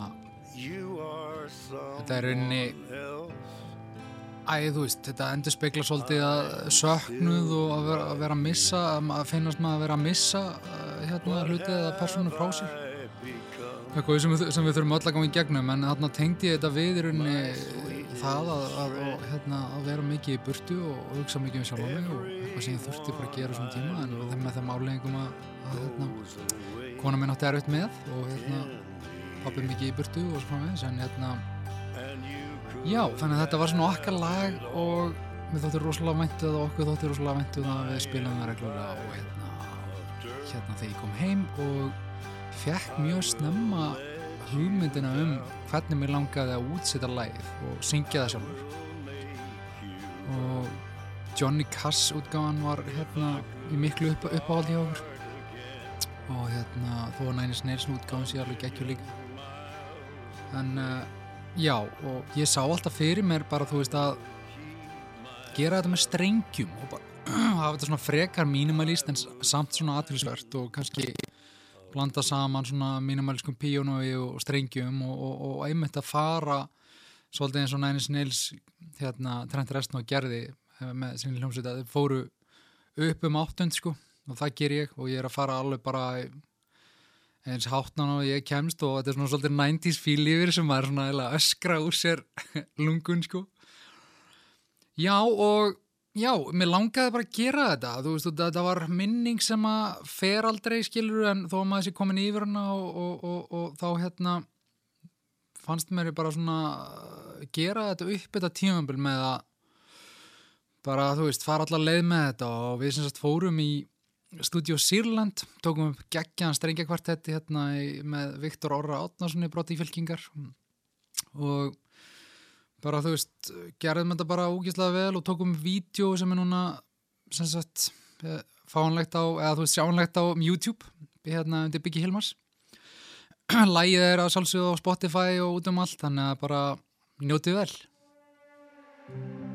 þetta er rauninni Æ, þú veist, þetta endur spekla svolítið að söknuð og að vera að, vera að missa, að finnast maður að vera að missa uh, hérna hlutið eða persónu frá sér. Eitthvað sem við, sem við þurfum öll að ganga í gegnum en þarna tengdi ég þetta við í rauninni það að, að, að, hérna, að vera mikið í burtu og, hugsa mikið um sjálf mig og eitthvað sem ég þurfti bara að gera svona tíma en þeim með þeim áleggingum að, að hérna, kona minn átti erfitt með og hérna, pappi mikið í burtu og svo framvegis en hérna já, þannig að þetta var svona okkar lag og mér þóttir rosalega væntu það og okkur þóttir rosalega væntu það að við spilum það reglulega og hérna, hérna þegar ég kom heim og fekk mjög snemma hugmyndina um hvernig mér langaði að útsetja lægið og syngja það sjálfur. Og Johnny Cass útgáfan var hérna í miklu upp, uppáhaldi hjá okkur. Og hérna þó að Nine Inch Nails útgáfan sé alveg geggju líka. En uh, já og ég sá alltaf fyrir mér bara þú veist að gera þetta með strengjum og bara hafa þetta svona frekar mínimalist en samt svona aðtilsvert og kannski blanda saman svona mínimaliskum píónói og strengjum og, og, og einmitt að fara svolítið eins og Nine Inch Nails hérna Trent Reznor gerði eh, með sinni hljómsveit að þeir fóru upp um áttund sko og það ger ég og ég er að fara alveg bara eins hátnan og ég kemst og þetta er svona svolítið 90s fíl yfir sem maður svona öskra úr sér lungun sko. Já og já, mér langaði bara að gera þetta. Þú veist, þetta var minning sem að fer aldrei skilur en þó að maður sé komin yfir hana og, og, og, og þá hérna fannst mér bara svona uh, gera þetta upp þetta tímambil með að bara, þú veist, fara allar leið með þetta. Og við sem sagt fórum í Studio Sýrland, tókum upp geggjaðan strengjakvartetti hérna í, með Viktor Orra Átnarsson í broti fylkingar og bara þú veist, gerðum þetta bara úgislega vel og tókum vídeo sem er núna sem sagt eh, fáanlegt á, eða þú veist, sjánlegt á YouTube, hérna undir Byggi Hilmars. Lægið er að sjálfsögðu á Spotify og út um allt þannig að bara njótið vel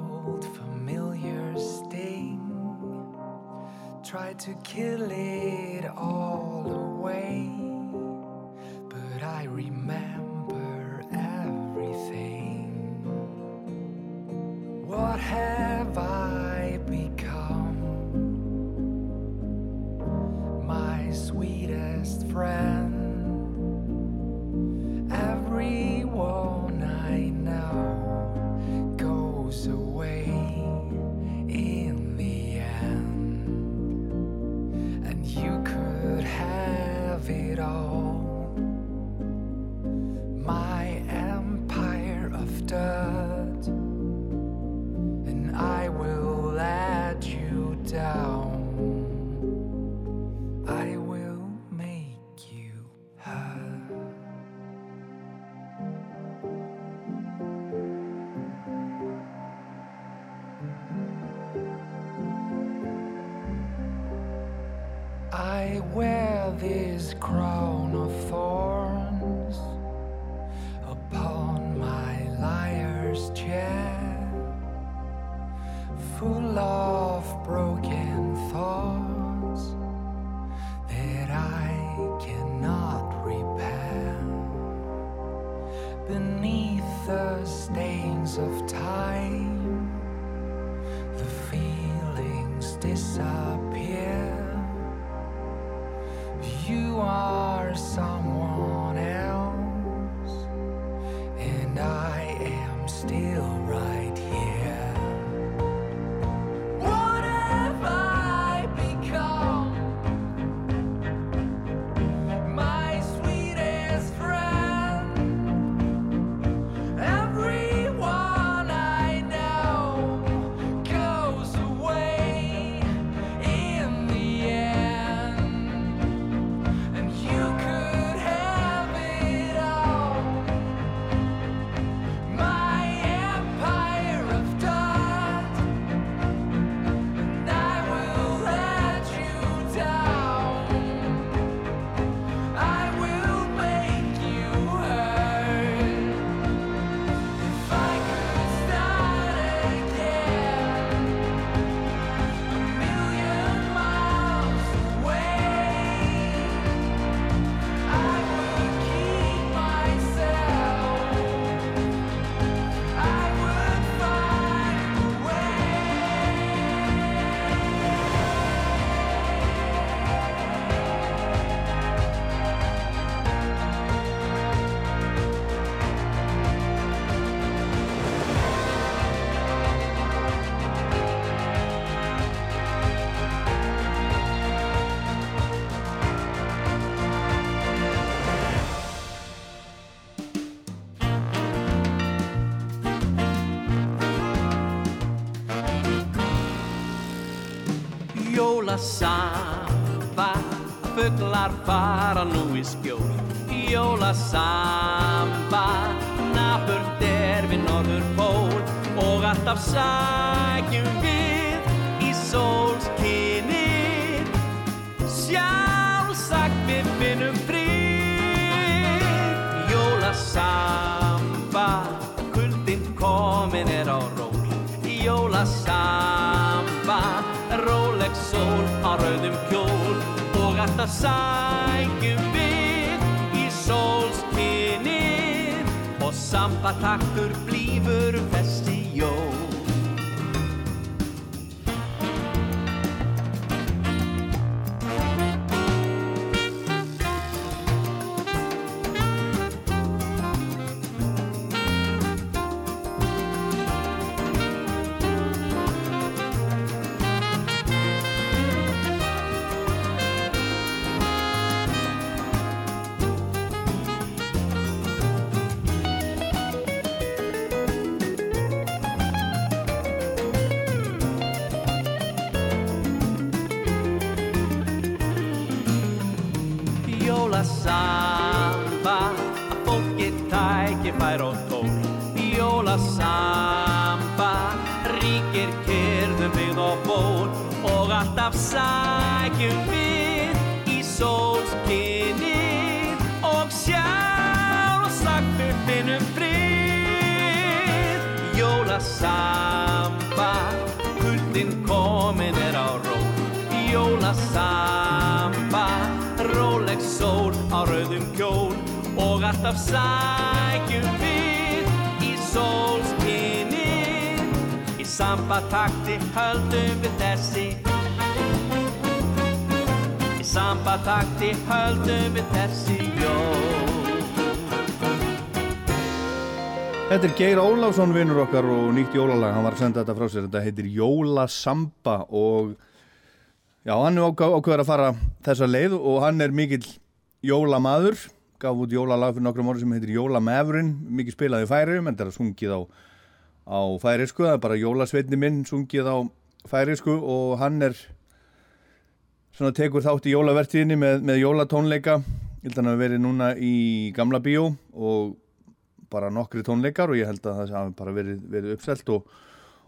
tried to kill it all away, but I remember Jólasamba, fuglar fara nú í skjól. Jólasamba, naburt er við norður pól og alltaf sækjum við í sólskinið. Sjálfsagt við finnum frið. Jólasamba, kuldinn komin er á ról. Jólasamba, róleg sól á rauðum kjól og alltaf sækjum við í sólskinið og sambataktur blífur þessi jól. Og alltaf sækjum við í sólskinni í sambatakti höldum við þessi í sambatakti höldum við þessi jól Þetta er Geir Ólafsson vinnur okkar og nýtt jólalag, hann var að senda þetta frá sér, þetta heitir Jólasamba og já, hann er ákveður að fara þessa leið og hann er mikill jólamaður, gaf út jólalag fyrir nokkrum orði sem heitir Jólamefurinn, mikið spilaði færiðum en þetta er sungið á, á færiðsku, það er bara jólasveitni minn sungið á færiðsku og hann er svona tekur þátt í jólavertíðinni með, með jólatónleika, ég held að hann hafi verið núna í gamla bíó og bara nokkri tónleikar og ég held að það hafi bara verið, verið uppselt og,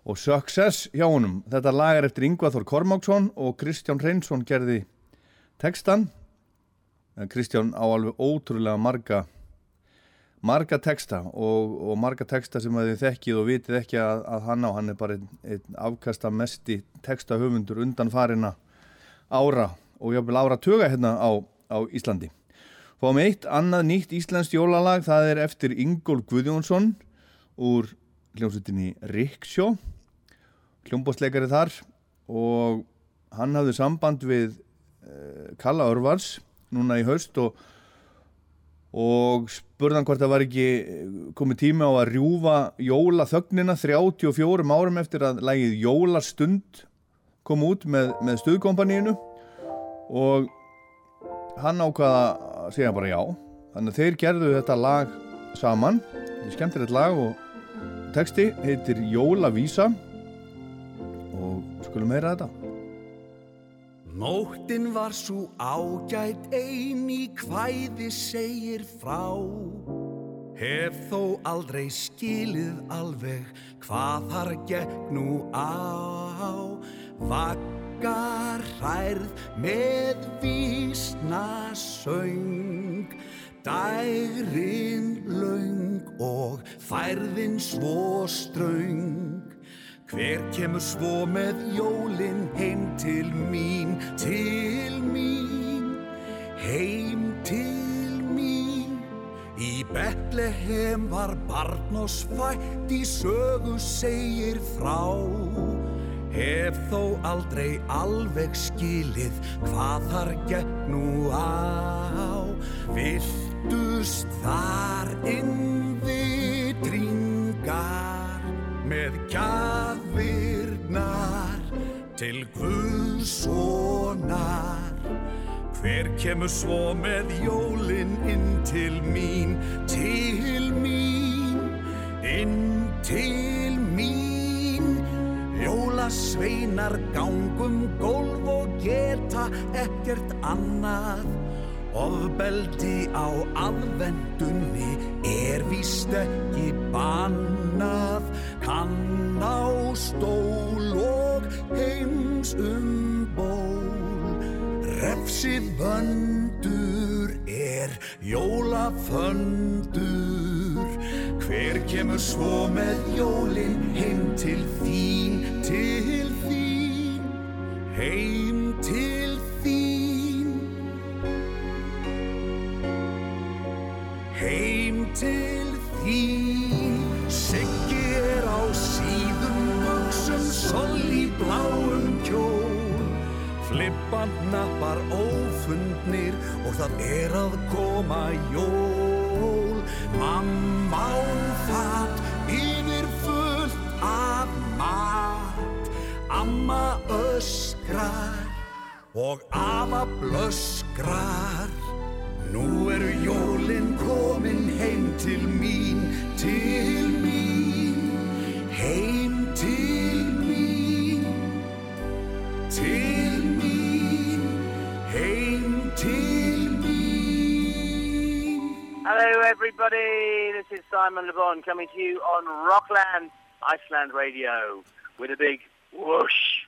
og success hjá honum. Þetta lag er eftir Yngvar Þór Kormáksson og Kristján Reynsson gerði textan. En Kristján á alveg ótrúlega marga marga texta og, og marga texta sem þið þekkið og vitið ekki að, að hann á, hann er bara einn, einn afkasta mesti textahöfundur undan farina ára og jáfnvel ára tuga hérna á, á Íslandi. Fáum eitt annað nýtt íslenskt jólalag, það er eftir Ingól Guðjónsson úr hljómsveitinni Riksjó, hljómbóstleikari þar og hann hafði samband við uh, Kalla Örvars núna í haust og, og spurðan hvort það var ekki komið tími á að rjúfa jólaþögnina 34 árum eftir að lægið Jólastund kom út með, með stuðkompaníinu. Og hann ákvaða að segja bara já. Þannig að þeir gerðu þetta lag saman. Þetta er skemmtilegt lag og texti heitir Jólavísa. Og skulum heyra þetta Nóttin var svo ágætt ein í kvæði segir frá. Hef þó aldrei skilið alveg hvað þar gekk nú á. Vaggar hærð með vísna söng Dærin laung og færðin svo ströng Hver kemur svo með jólin heim til mín, til mín, heim til mín. Í Betlehem var barn og svætt í sögu segir frá. Hef þó aldrei alveg skilið hvað þar gekk nú á. Viltust þar inn við dringar með gjafirnar til Guðssonar. Hver kemur svo með jólin inn til mín, til mín, inn til mín. Jólasveinar gangum gólf og geta ekkert annað Ofbeldi á aðvendunni er víst ekki bannað. Kann á stól og heims um ból. Refsi vöndur er jólaföndur. Hver kemur svo með jólin heim til þín, til þín? Heim til þín. Siggi er á síðum buksum Sol í bláum kjól. Flippant nappar ófundnir Og það er að koma jól. Mamma á fatt Yfir fullt af mat. Amma öskrar Og afa blöskrar Nú eru jólin komin heim til mín, til mín, heim til mín, til mín, heim til mín. Hello, everybody. This is Simon Le Bon coming to you on Rockland, Iceland Radio with a big whoosh.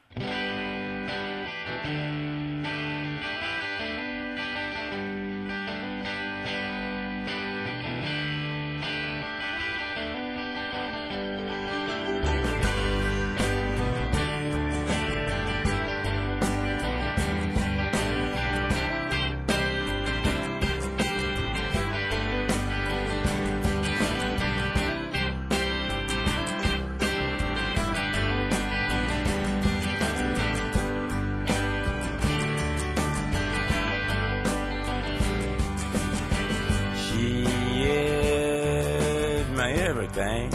Everything.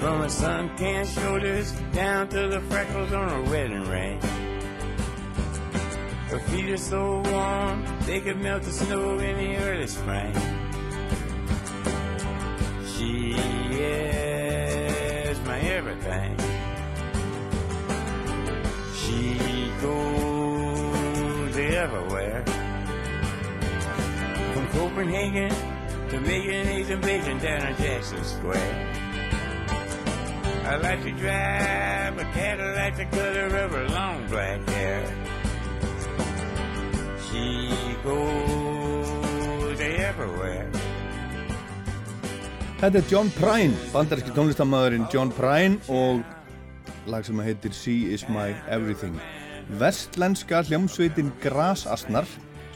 From her sun-tanned shoulders down to the freckles on her wedding ring. Her feet are so warm, they could melt the snow in the early spring. She is my everything. She goes everywhere. From Copenhagen to eggs and bacon down on Jackson Square. I like to drive a Cadillac the color of her long black hair. She goes everywhere. Þetta er John Prine, bandaríski tónlistamæðurinn John Prine og lag sem heitir She is my everything. Vestlenska hljómsveitin Grasasnar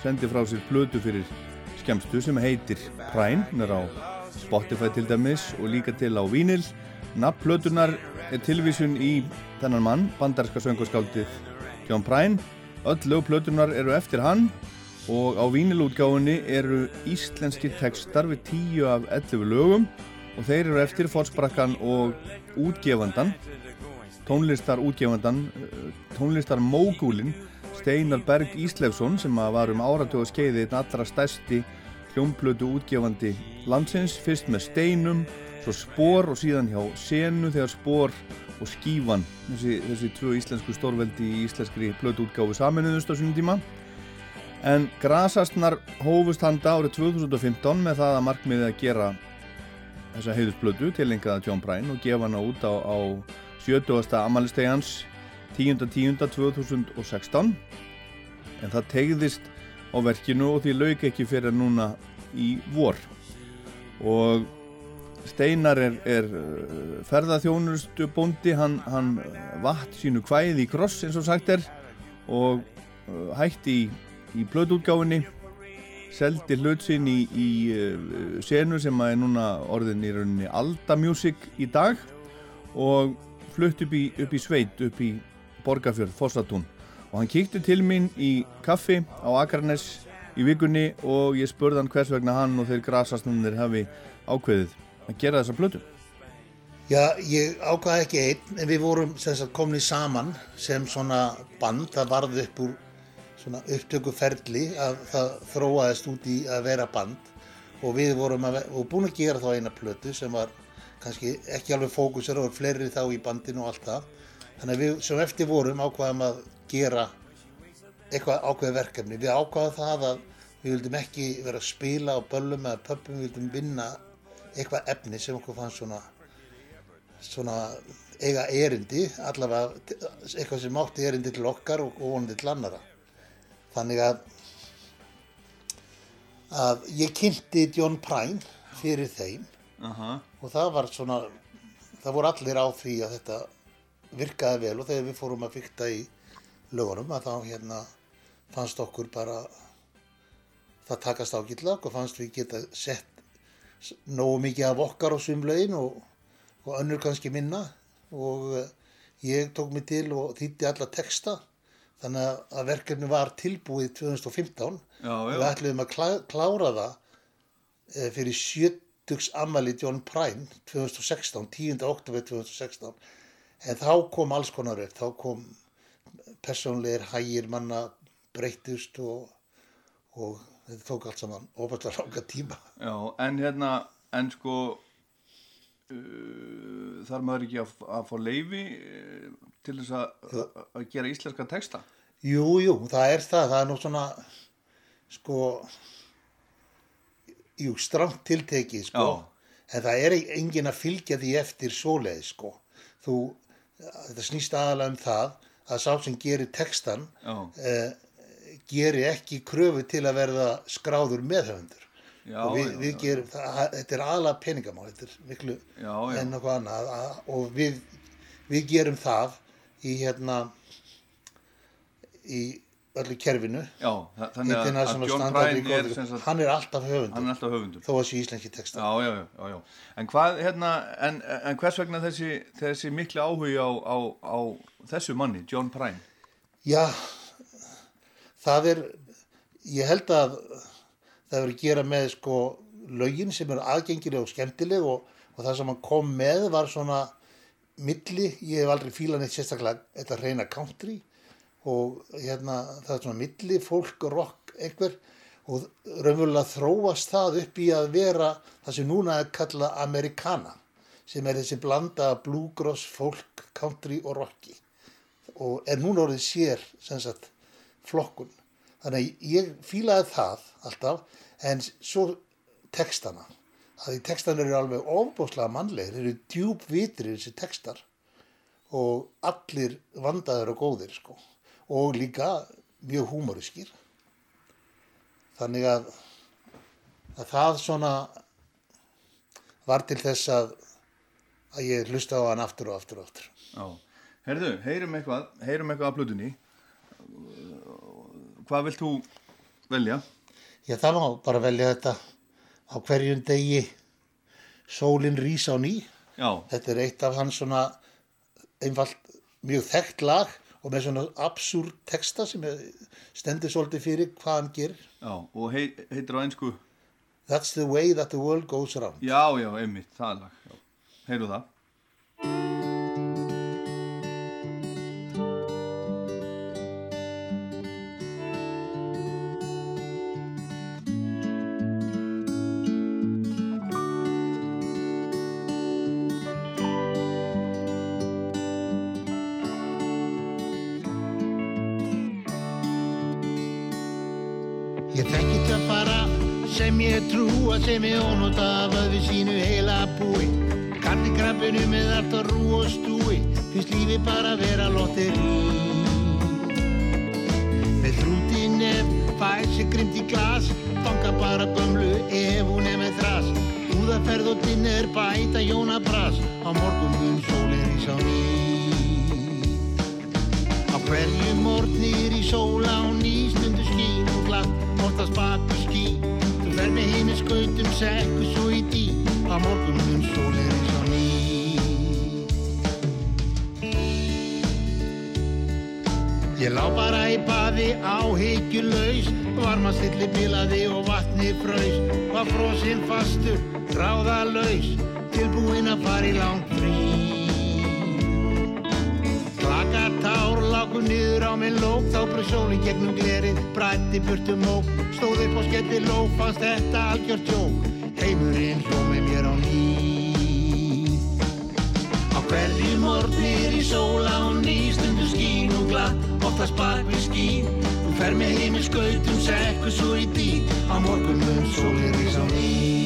sendi frá sér blödu fyrir skemmstu sem heitir Prine, hún er á Spotify til dæmis og líka til á Vínil. Nafn blödunar er tilvísun í þennan mann, bandaríska söngarskáldið John Prine. Öll lög blödunar eru eftir hann og á vínilútgáfunni eru íslenski textar við 10 af 11 lögum og þeir eru eftir fórsprakkan og útgefandan tónlistar útgefandan tónlistar mógúlin Steinar Berg Íslefsson sem var um áratögu skeiði einn allra stærsti hljómblötu útgefandi landsins fyrst með Steinum, svo Spor og síðan hjá Senu þegar Spor og Skífan þessi, þessi tvö íslensku stórveldi í íslenskri blötu útgáfu saminuðust á sínum tíma En Grasastnar hófust handa árið 2015 með það að markmiði að gera þessa heiðusblödu tilengaða John Bryan og gefa hana út á, á 70. amalistegans 10.10.2016 en það tegðist á verkinu og því lauk ekki fyrir núna í vor. Og Steinar er, er ferðaþjónustu bóndi, hann, hann vatt sínu kvæði í kross eins og sagt er og hætti í í blöðútgáfinni seldi hlut sinn í, í uh, senu sem er núna orðin í rauninni Alda Music í dag og flutt upp í, upp í sveit, upp í Borgafjörð, Fossatún og hann kíkti til mín í kaffi á Akarnes í vikunni og ég spurði hann hvers vegna hann og þeir grasastnunir hafi ákveðið að gera þessa blötu Já, ég ákvaði ekki einn en við vorum sagt komni saman sem svona band, það varði upp úr svona upptökuferli að það þróaðist út í að vera band. Og við vorum að, og búin að gera þá eina plötu sem var kannski ekki alveg fókusur og fleiri þá í bandinu og allt það. Þannig að við sem eftir vorum ákvaðum að gera eitthvað ákveð verkefni. Við ákvaðum það að við vildum ekki vera að spila á böllum eða pöppum, við vildum vinna eitthvað efni sem okkur fannst svona, svona eiga erindi, allavega eitthvað sem átti erindi til okkar og, vonandi til annara. Þannig að, að ég kynnti John Prine fyrir þeim Aha. og það var svona, það voru allir á því að þetta virkaði vel og þegar við fórum að fykta í lögunum að þá hérna fannst okkur bara það takast ágætlega og fannst við geta sett nógu mikið af okkar á sumlaugin og, og önnur kannski minna og eh, ég tók mig til og þýtti alla texta þannig að- verkefni var tilbúið 2015 Já, og já. við ætlum að klá, klára það eh, fyrir 70 ammali John Prine 2016, 10. oktober 2016 en þá kom alls konar upp, þá kom persónlegir hægir manna breyttust og, og þetta tók allt saman óbært langa tíma. Já, en hérna, en sko, uh, þarf maður ekki að, að fá leifi uh, til þess að, að, gera íslenska texta? Jú, jú, það er það, það er nú svona, sko, jú, stramt tiltekið, sko, en það er engin að fylgja því eftir svoleið, sko. Þú, þetta snýst aðalega um það að sá sem gerir textan Já. eh, geri ekki kröfu til að verða skráður meðhöfundur. Já, og við, já, við gerum, það, þetta er aðalega peningamál, þetta er miklu Já, já. en eitthvað annað að, og við, við gerum það í hérna í öllu kerfinu Já, þa- þannig að- John Prine er sagt- hann er alltaf höfundur Hann er alltaf höfundur. þó að sé íslenski texta Já, já, já, já, já. En hvað, hérna, en, en hvers vegna þessi, þessi mikli áhugi á, á, á þessu manni, John Prine? Já, það er, ég held að það hefur að gera með sko lögin sem eru aðgengileg og skemmtileg og, og það sem hann kom með var svona milli, ég hef aldrei fílað neitt sérstaklega þetta reyna country og hérna það er svona milli, fólk, rock, einhver og raunverulega þróast það upp í að vera það sem núna er kallað americana sem er þessi blanda bluegrass, folk, country og rocki. Og er núna orðið sér sagt flokkun. Þannig að ég fílaði það alltaf en svo textana að því textana eru alveg ofbóðslega mannlegir, eru djúb vitrir þessi textar. Og allir vandaður og góðir sko og líka mjög húmoriskir þannig að, að það svona var til þess að að ég hlusta á hann aftur og aftur og aftur Já. Herðu, heyrum eitthvað, heyrum eitthvað af blutunni. Hvað vilt þú velja? Já, það má bara velja þetta á hverjum degi sólinn rís á ný. Já. Þetta er eitt af hans svona einfalt mjög þekkt lag og með svona absúrt texta sem stendur svolítið fyrir hvað hann gerir. Já, og hei, heitir á einsku? That's the way that the world goes around. Já, já, einmitt, það er lag. Heyru það. Fyrst lífi bara vera lottir Með hrúti nef, fær sér grimt í glas Banka bara gömlu ef hún er með þras Úðaferð og dinner bæta jónabras Á morgun mun sólinn í sá ný Á hverju morgnir í sóla og ný stundu skín og glatt, oftast bak og skí. Þú fer með hinn skautum, sekku svo í dý, á morgun mun sólinn í sá Ég lá bara í baði áhyggjulaus, varma stilli bilaði og vatni fraus, var frosinn fastur, ráðalaus, tilbúinn að fara í langt frí. Klaka tár lágu niður á minn lók Þá bröð sólinn gegnum glerið Brætti burtu mók. Stóð upp og skelli lók Fannst þetta algjört jók Heimurinn hló með mér á ný Á hverju morgnir í sóla og nýstundu skín og glatt oftast bak við skín. Þú fer með heimil skautum, sekkur svo í dý Á morgun mun sólir í sá ný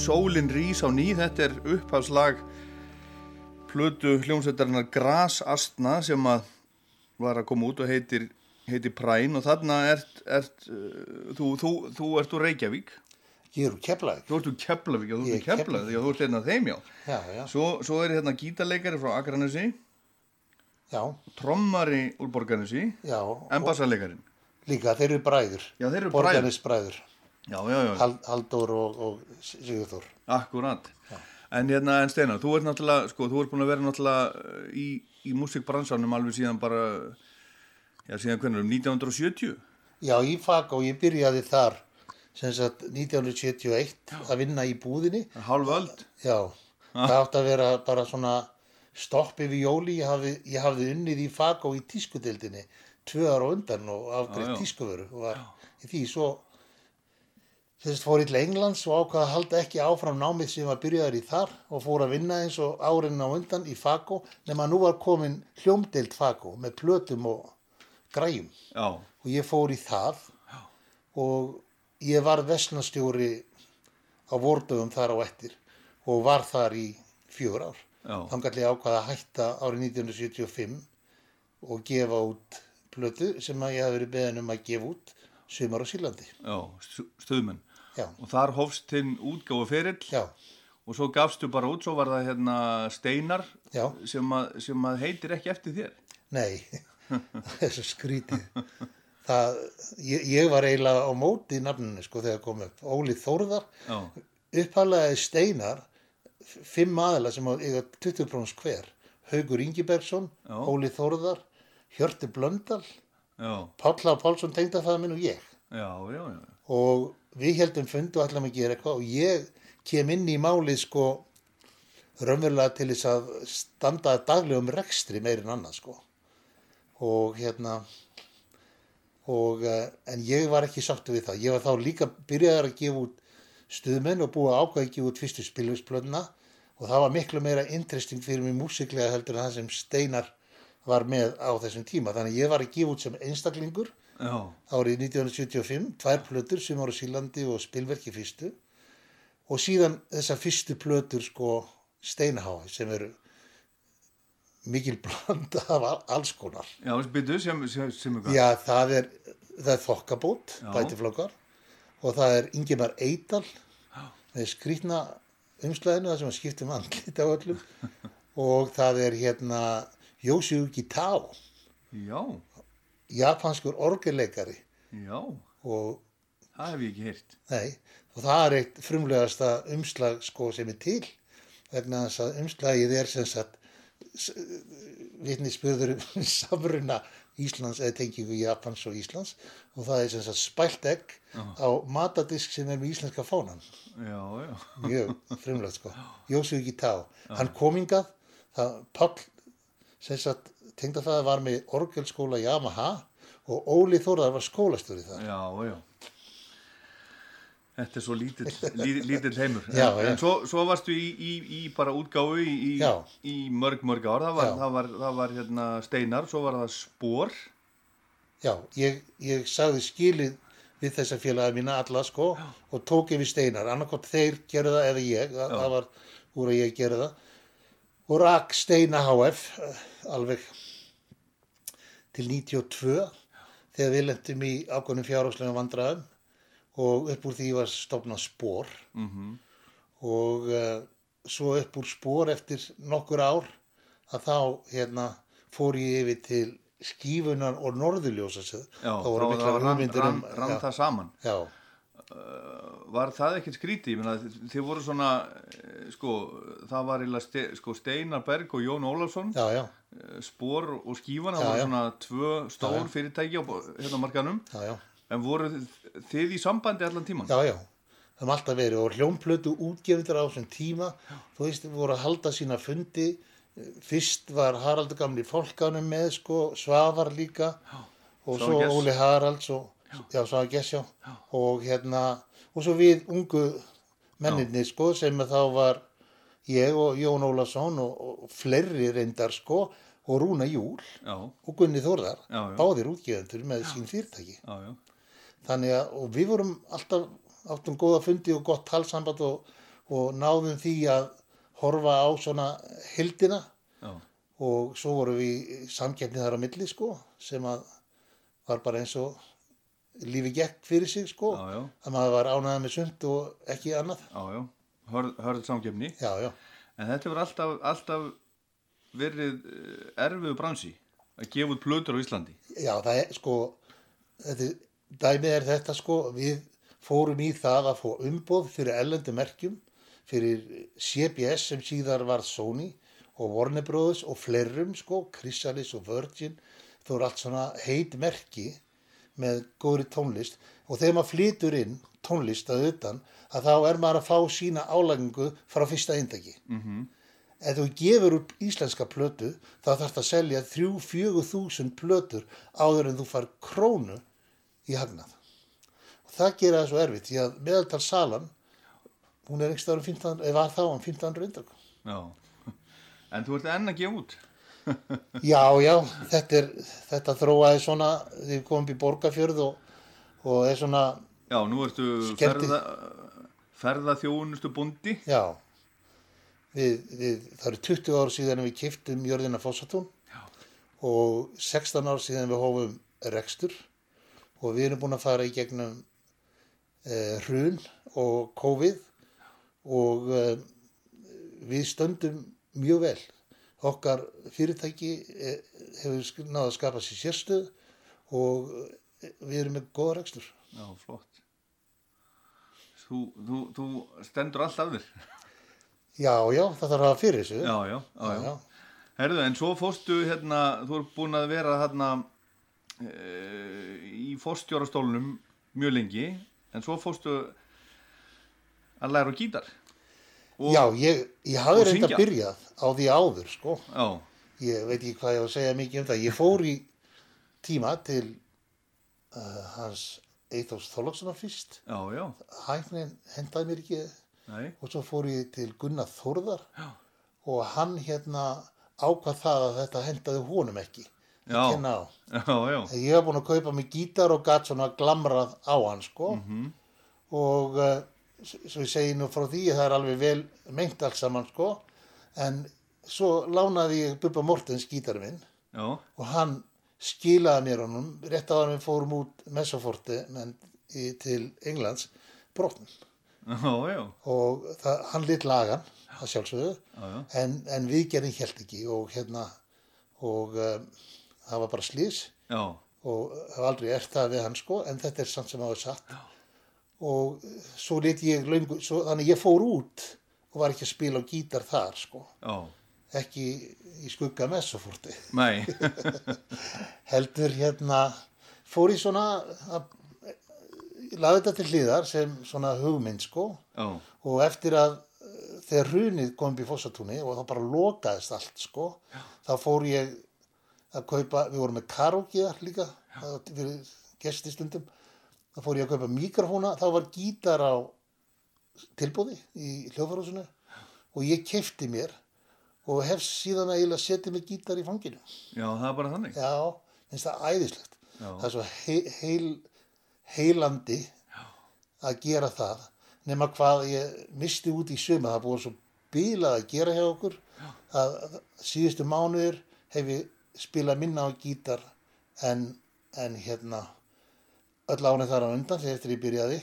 sólinn rís á ný, þetta er upphafslag plötu hljómsveitarinnar Grasastna sem að var að koma út og heitir, heitir Præn og þarna ert, ert uh, þú, þú, þú ert úr Reykjavík. Ég er úr Keflavík. Þú ert úr Keflavík, þú ert úr Keflavík, þú ert hérna þeim, já. Já, já. Svo, svo er hérna gítarleikari frá Akranesi. Já. Trommari úr Borgarnesi. Já. En bassarleikarin. Líka, þeir eru bræður. Já, þeir eru bræður. Borgarnes bræður. Já, já, já. Hal, Halldór og, og Sigurþór. Akkurat. En hérna, en Steinar, þú ert náttúrulega, sko, þú ert búin að vera náttúrulega uh, í, í músikbransanum alveg síðan bara, já, síðan hvernig, um 1970? Já, í fag og ég byrjaði þar sem sagt 1971 að vinna í búðinni. Hálf öld? Já, það átti að vera bara svona stopp yfir jóli. Ég hafði, ég hafði unnið í fag og í tískudeldinni tvö ára á undan og afgreitt já. tískuvöru og var í því svo þess fór ég til Englands og ákvaða að halda ekki áfram námið sem var byrjaður í þar og fór að vinna eins og árin á undan í Fago nema nú var komin hljómdeild Fago með plötum og græjum Já. og ég fór í það Já. og ég var vesnastjóri á vordöfum þar á ettir og var þar í fjögur ár þannig að ég ákvaða að hætta árið 1975 og gefa út plötu sem að ég hafði verið beðin um að gefa út sumar á Sýrlandi Já, stu- stuðmenn. Já. Og þar hófst þinn útgáfu ferill. Já. Og svo gafstu bara út, svo var það hérna Steinar sem að, sem að heitir ekki eftir þér. Nei, það svo skrítið. Það, ég, ég var eiginlega á móti í nafninu sko þegar kom upp. Óli Þórðar, upphælaði Steinar, fimm aðila sem á eiga 20 bróns hver. Haugur Ingibergsson, Já. Óli Þórðar, Hjörti Blöndal. Páll Pálsson tengdafæða minn og ég. Já, já, já. Og við heldum fund og ætlum að gera eitthvað og ég kem inn í málið sko raunverulega til þess að standa daglegum rekstri meir en annað sko. Og hérna, og, eh, en ég var ekki sáttu við það. Ég var þá líka byrjaðar að gefa út stuðmenn og búið að ákvæða að gefa út fyrstu spilvísplöðuna og það var miklu meira interesting fyrir mig músiklega heldur en það sem Steinar var með á þessum tíma. Þannig ég var að gefa út sem einstaklingur Já. árið 1975, tvær plötur sem ára Sílandi og spilverki fyrstu. Og síðan þessar fyrstu plötur sko Steinahái sem eru mikil blanda af al- alls konar. Já, sem, sem, sem er? Já, það er, það er þokkabót, bætiflokkar. Og það er Ingimar Eidal með skrýtna umslæðinu það sem að skipta um andlit á öllum. Og það er hérna Yoshio Gitao, Já, japanskur orgelleikari já, og það hef ég ekki heyrt. Nei, og það er eitt frumlegasta umslag sko sem er til vegna þess að umslagið er sem sagt vitni spurður um samruna Íslands eða tengingu Japans og Íslands og það er sem sagt spælt egg Já. á matadisk sem er með íslenska fánan Já, já. mjög frumlegt sko Jósef Gitá, Já. hann komingað það Páll sem sagt tengda það var með orgelskóla Yamaha og Óli Þórðar var skólastjóri þar Já, já. Þetta er svo lítill, lí- lítill heimur. Já, en, já. en svo, svo varstu í, í, í bara útgáfu í, í, Já. í mörg, mörg ár. Það var, Já. það var, það var hérna steinar, svo var það spór. Já, ég, ég sagði skilið við þessa félaga mína alla sko og tók yfir steinar, annarkot þeir gerðu það eða ég, það, það var úr að ég gerði það og rak steina HF eh, alveg til 92 þegar við lendum í ákveðnum fjárhagslega vandræðum og upp úr því var stopnað spór Mm og uh, svo upp úr spór eftir nokkur ár að þá hérna fór ég yfir til skífunar og norðurljósa Já, þá voru mikla hugmyndir um rann það saman. já, Uh, var það ekkert skríti? Þið voru svona, eh, sko, það var sko, Steinar Berg og Jón Ólafsson. já, já, Eh, Spor og Skífan, það Já, voru já. svona tvö stór Já, já. fyrirtæki á hérna markanum. já, já, En voru þið í sambandi allan tíman? já, já það er alltaf verið og hljómplötu útgefundur á þessum tíma þú veist, voru að halda sína fundi fyrst var Haraldur gamli fólkanum með sko, Svavar líka og Svavar svo Gess. Óli Haralds og, já, Svavar Gess, já. og hérna, og svo við ungu menninni sko, sem þá var ég og Jón Ólafsson og, og fleiri reyndar sko og Rúna Júl Já, og Gunni Þórðar Já, já. báðir útgefundur með sín fyrirtæki. Þannig að og við vorum alltaf áttum góða fundi og gott talsamband og, og náðum því að horfa á svona hildina og svo vorum við í samkeppni þar á milli sko sem að var bara eins og lífi gekk fyrir sig sko að maður var ánægð með sund og ekki annað. Já, já, hörð, hörð já, En þetta hefur alltaf, alltaf verið eh, erfiðu bransi að gefa út plötur á Íslandi. já það er sko þetta, dæmið er þetta sko við fórum í það að fá umboð fyrir ellendi merkjum fyrir CBS sem síðar var Sony og Warner Brothers og flerum sko, Chrysalis og Virgin. Þú eru allt svona heit merki með góðri tónlist og þegar maður flytur inn tónlist að utan að þá er maður að fá sína álægingu frá fyrsta eindaki Mm ef þú gefur upp íslenska plötu þá þarf það að selja 3-4 þúsund plötur áður en þú far krónu í hagnað og það gera það svo erfitt því að meðaltal salan hún er einhverstaður um 15, eða var þá um 1500 eindök Já. En þú ert enn að gefa út. já, já, þetta er þetta þróaði svona, þið komum upp í borgarfjörð og, og er svona Já, nú ertu Skemmti- ferða, ferðaþjónustu bundi. já við, við, það eru 20 ár síðan við kiftum jörðina Fossatún já. og 16 ár síðan við hófum rekstur og við erum búin að fara í gegnum eh, hrun og COVID og eh, við stöndum mjög vel okkar fyrirtæki eh, hefur sk- náð að skapa sér sérstöð og við erum með góða rekstur Já, flott. Þú, þú, þú stendur allt af þér. já, já, það þarf að fyrir þessu Já, já, já, já. Herðu, en svo fórstu hérna, þú er búin að vera hérna e, í fórstjórastólunum mjög lengi, en svo fórstu að læra á gítar. Og- Já, ég, ég hafði og reynda byrjað á því áður, sko. Já. Ég veit ekki hvað ég á að segja mikið um það. Ég fór í tíma til hans Eithos Þorlókssonar fyrst. Hæknin hendaði mér ekki. Nei. Og svo fór ég til Gunnar Þórðar. Já. Og hann hérna ákvað það að þetta hendaði honum ekki. Já. Já. Ég var búinn að kaupa mig gítar og gatt svona glamrað á hann, sko. Mhm. Og uh, svo ég segi nú frá því að það er alveg vel meint allt saman, sko. En svo lánaði ég Bubba Mortens gítarinn minn Já. og hann skilaði mér honum rétt á hann við fórum út í, til Englands brotnum já. og það, hann lit lagan að sjálfsögðu Já, já. en, en viðgerðin held ekki og hérna og um, það var bara slís Já. og hef aldrei ert það við hann sko en þetta er samt sem hafa satt já. og svo lit ég löngu, svo, þannig ég fór út og var ekki að spila á gítar þar sko Já. Ekki í skugga Messoforti heldur hérna fór ég svona að laði þetta til hliðar sem svona hugmynd sko. Já. og eftir að eh, þegar hrunið kom upp í Fossatúni og það bara lokaðist allt sko þá fór ég að kaupa, við vorum með karaoke þar líka fyrir gestistundum. Þá fór ég að kaupa mikrofóna, þá var gítar á tilbúði í hljóðfarhúsinu og ég kefti mér og hef síðan eiginlega setið með gítar í fanginu. Já, það er bara þannig. Já, finnst það æðislegt. Já. Það er svo heil, heil, heilandi að gera það nema hvað ég misti út í suma það búið svo bílað að gera hjá okkur að síðustu mánuður hef ég spilað minna á gítar en, en hérna öll ánið þar á undan þegar eftir ég byrjaði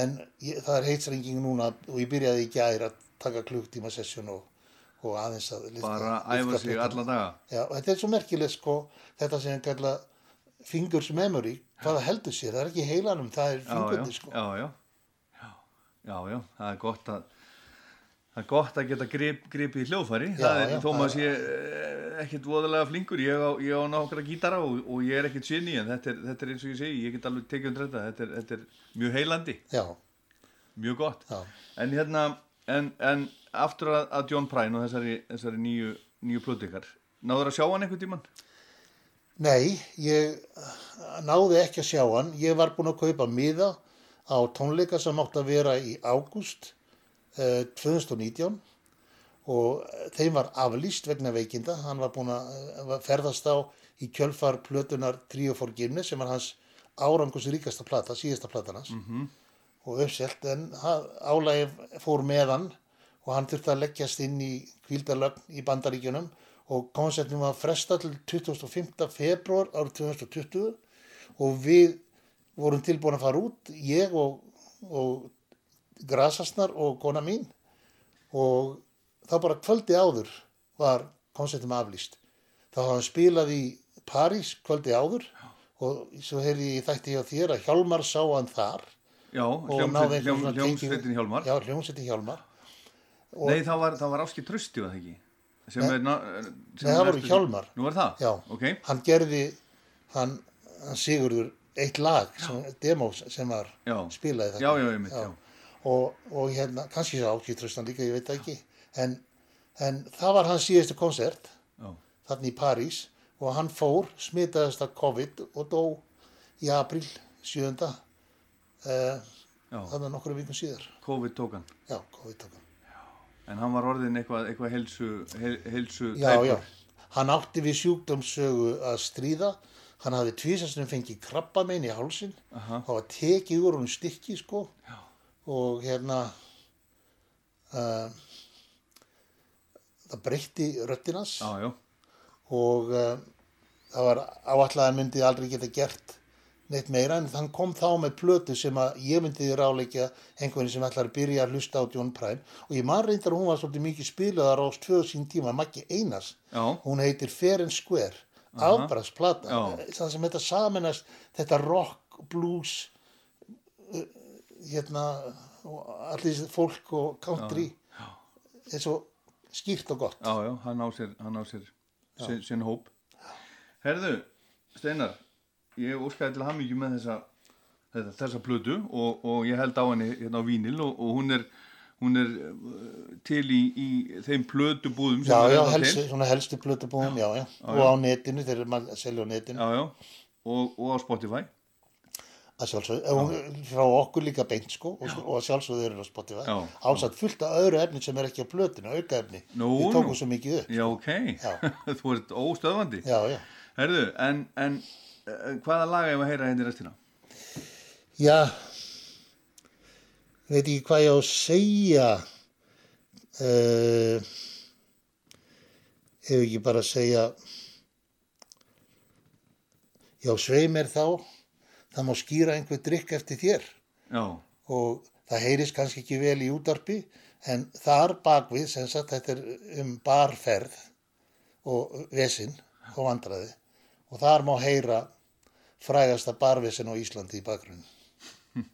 en ég, það er heitsrenging núna og ég byrjaði í gæri að taka klukktíma sessjón og, og aðeins að liðka, Bara æfa sig alla daga. Já, þetta er svo merkilegt sko þetta sem kalla fingers memory hvaða heldur sér, það er ekki heilanum það er fingurni sko já, já, já, já, já, það er gott að, það er gott að geta grip, gripið í hljóðfæri, Já, það er, þó maður sé eh, ekkert voðalega flinkur, ég á, ég á nokkra gítara og, og ég er ekkert sinni, en þetta er, þetta er eins og ég segi, ég get alveg tekið undir þetta, þetta er, þetta er mjög heilandi, Já. mjög gott, Já. en hérna, en, en aftur að, að John Prine og þessari, þessari nýju, nýju plötikar, náður að sjá hann einhvern tímann? Nei, ég náði ekki að sjá hann. Ég var búinn að kaupa miða á tónleika sem átt að vera í ágúst eh, 2019 og þeim var aflýst vegna veikinda. Hann var búinn að eh, ferðast á í kjölfar plötunar Trio for Guinness sem var hans árangus ríkasta plata, síðasta platan hans Mm og uppselt en álægif fór með hann og hann þurfti að leggjast inn í kvíldarlögn í bandaríkjunum og koncertin var fresta til 25. februar árið 2020 og við vorum tilbúin að fara út, ég og, og Grasasnar og kona mín og þá bara kvöldi áður var koncertum aflýst. Þá hafði hann spilað í París kvöldi áður og svo heyrði ég þætti hjá þér að Hjálmar sá hann þar Já, hljómsveitin Hjálmar. Já, hljómsveitin Hjálmar Nei, það var, var Áski Trösti, var það ekki? Sem Nei. na- sem Nei, það voru Hjálmar. Nú er það? Já, Ok. hann gerði, hann, hann Sigurður, eitt lag, sem, demo sem var Já. spilaði Já, já, einmitt, já. Og, og hérna, kannski svo ákýtröstan líka, ég veit ekki, en, en það var hans síðustu konsert, Já. þarna í París, og hann fór, smitaðist af COVID og dó í april 7. Uh, Já. þannig að nokkru vikum síðar. COVID tók hann. Já, COVID tók hann. En hann var orðin eitthvað, eitthvað heilsu, heil, heilsu Já, já. Hann átti við sjúkdómsögu að stríða. Hann hafði tvísastunum fengið krabbamein í hálsin. Aha. Það var tekið úr hún stykki, sko. Já. Og hérna, uh, það breytti röttinans. Og uh, það var áallega að hann myndi aldrei geta gert neitt meira en hann kom þá með plötu sem að ég myndi ráleikja einhvern sem ætlar að byrja að hlusta á John Prine og ég man reyndar að hún var svolítið mikið spilaðar á tvö sín tíma, Maggi Einars Já. hún heitir Fair and Square Aha. afbraksplata, Já. það sem þetta saminast þetta rock, blues uh, hérna og allir fólk og country er svo skýrt og gott Já, já, hann á sér, hann á sér Já. sinn, sinn hóp. Herðu, Steinar, ég óskaði til hamingju með þessa, þetta, þessa plötu og, og ég held á henni hérna á vínil og, og hún er, hún er uh, til í, í þeim plötubúðum sem Já, já, til. svona helstu plötubúðum, já, já, Já, og á netinu, þeir eru að selja á netinu. Já, já, og, og á Spotify. Að sjálfsögðu, frá okkur líka beint, sko, og, og að sjálfsögðu þeir eru á Spotify. Ásatt fullt af öðru efni sem er ekki á plötinu, auka efni. Nú, Við tókum nú. svo mikið upp. Já, ok, þú ert óstöðvandi. Já, já. Herðu, en, en hvaða laga ég að heyra hérna í restina? Já, veit ekki hvað ég á að segja. Uh, ef ekki bara að segja, já, svei mér þá, það má skýra einhver drikk eftir þér. Já. Og það heyrist kannski ekki vel í útarpi, en þar bakvið, sem sagt, þetta er um barferð og vesinn og vandræði. Og þar má heyra frægasta barvesinn á Íslandi í bakgrunn.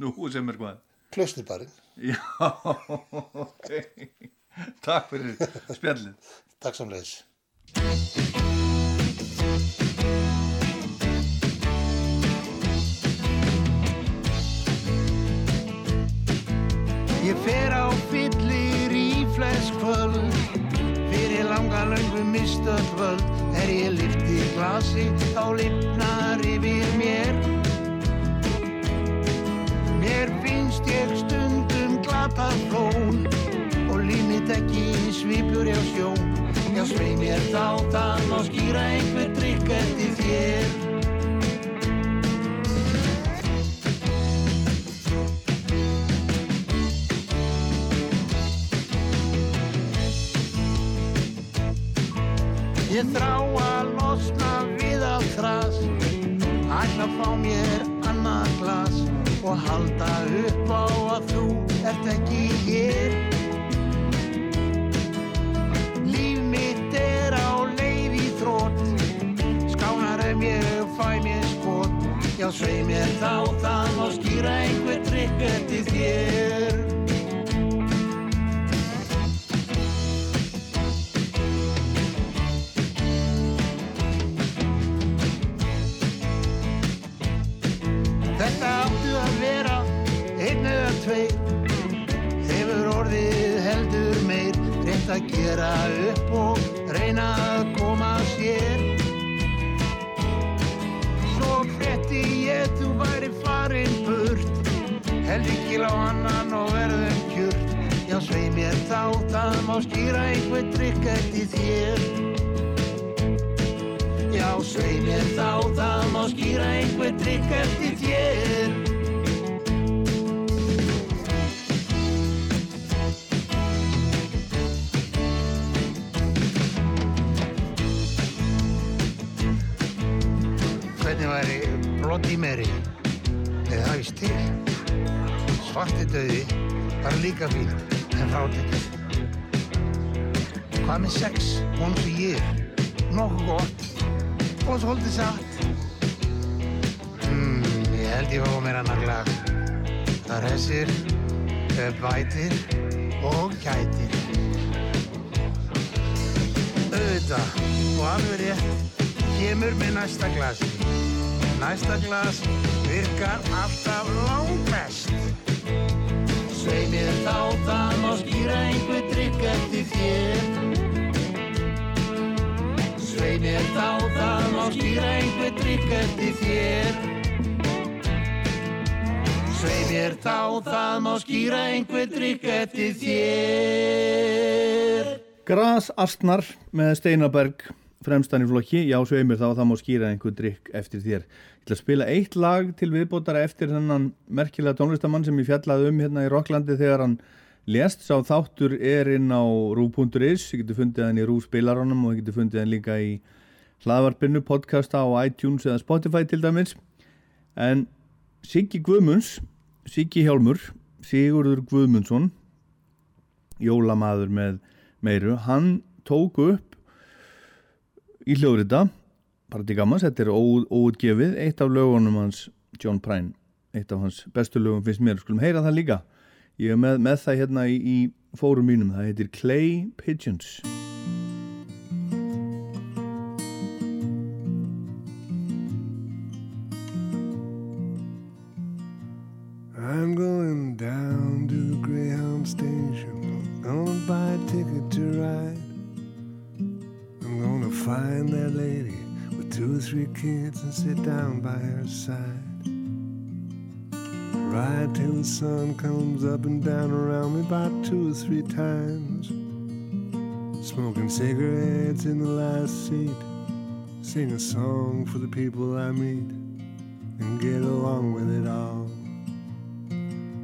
Nú, sem er hvað? Klausturbarinn. Já, ok. Takk fyrir spjallið. Takk samleiðis. Ég fer á fyllir í flest kvöld Fyrir langa löngu mistöð völd. Er ég lifti glasi þá lifnar yfir mér. Mér finnst ég stundum glapað flón og límit ekki svipur ég á sjón. Já svei mér þáttan og skýra einhver drikk eftir þér. Ég þrá að losna við allt þras. Ætla að fá mér annað glas Og halda upp á að þú ert ekki hér. Líf mitt er á leið í þrótt Skánar ef ég fæ mér skot. Já, svei mér þá það má skýra einhver trygg eftir þér tveir. Hefur orðið heldur meir. Rétt að gera upp og reyna að koma sér. Svo frétti ég þú væri farin burt. Heldi kíl á annan og verðum kjurt Já, svei mér þá, það má skýra einhver trygg eftir þér. Já, svei mér þá, það má skýra einhver trygg eftir þér Bloody Mary eða hafist til? Svarti döði var líka fín en frátekist. Hvað með sex, sem ég er? Nokkuð gott og svolítið satt. Mm, ég held ég fá mér annar glas. Það hressir, eh, bætir og gætir. Auðvitað og alveg rétt kemur með næsta glasi. Næsta glas virkar alltaf langbest. Svei mér þá það má skýra einhver drikk eftir þér. Svei mér þá það má skýra einhver drikk eftir þér. Svei mér þá það má skýra einhver drikk eftir þér. Gras Astnar með Steinaberg fremstan í flokki, já sveimir þá það má skýra einhver drikk eftir þér. Ég ætla að spila eitt lag til viðbótara eftir þennan merkilega tónlistamann sem ég fjallaði um hérna í Rocklandi þegar hann lést. Sá þáttur er inn á rú.is, ég getur fundið hann í rú spilaranum og ég getur fundið hann líka í hlaðvarpinu, podcasta á iTunes eða Spotify til dæmis. En Siggi Guðmunds, Siggi Hjálmur, Sigurður Guðmundsson, jólamaður með meiru, hann tók upp í hljóðrita gammans, þetta er ó- óútgefið eitt af lögunum hans John Prine eitt af hans bestu lögum finnst mér skulum heyra það líka. Ég er með, með það hérna í, í fórum mínum það heitir Clay Pigeons three kids and sit down by her side. Ride till the sun comes up and down around me about two or three times. Smoking cigarettes in the last seat. Sing a song for the people I meet and get along with it all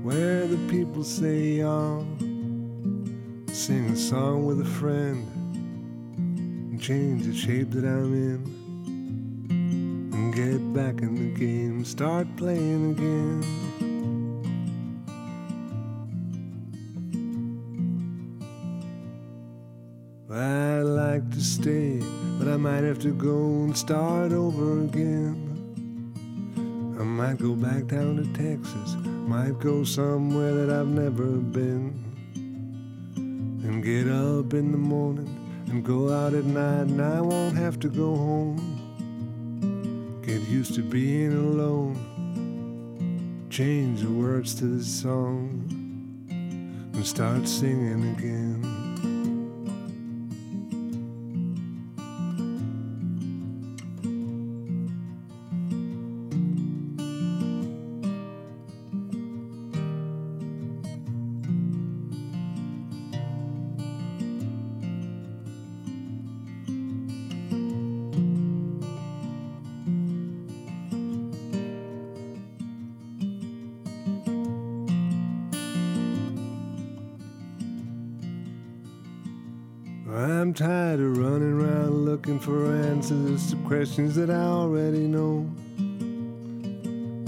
where the people say y'all sing a song with a friend and change the shape that I'm in get back in the game, start playing again. I'd like to stay, but I might have to go and start over again. I might go back down to Texas, might go somewhere that I've never been. And get up in the morning and go out at night, and I won't have to go home. Used to being alone, change the words to the song, and start singing again. For answers to questions that I already know.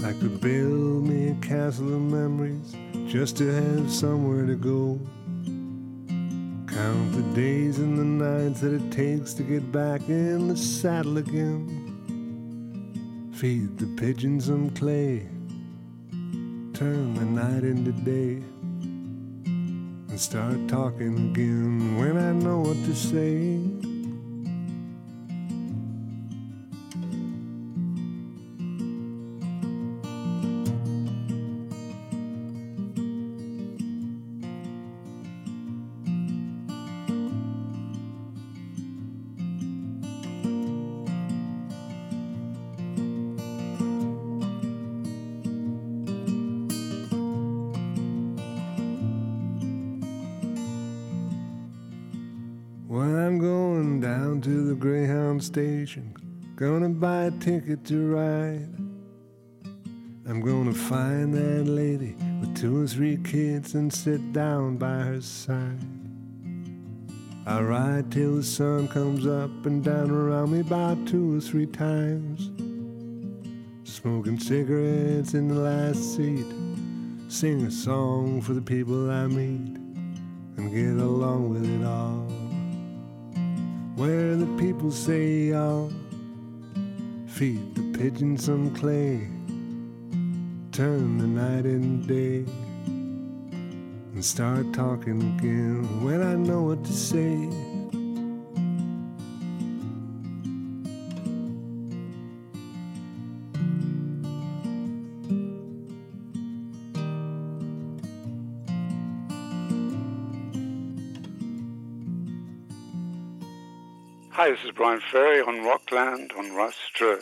I could build me a castle of memories just to have somewhere to go. Count the days and the nights that it takes to get back in the saddle again. Feed the pigeons some clay, turn the night into day, and start talking again when I know what to say. Ticket to ride. I'm gonna find that lady with two or three kids and sit down by her side. I ride till the sun comes up and down around me about two or three times. Smoking cigarettes in the last seat, sing a song for the people I meet, and get along with it all where the people say y'all feed the pigeons some clay, turn the night into day, and start talking again when I know what to say. Hi, this is Brian Ferry on Rockland on Rustra.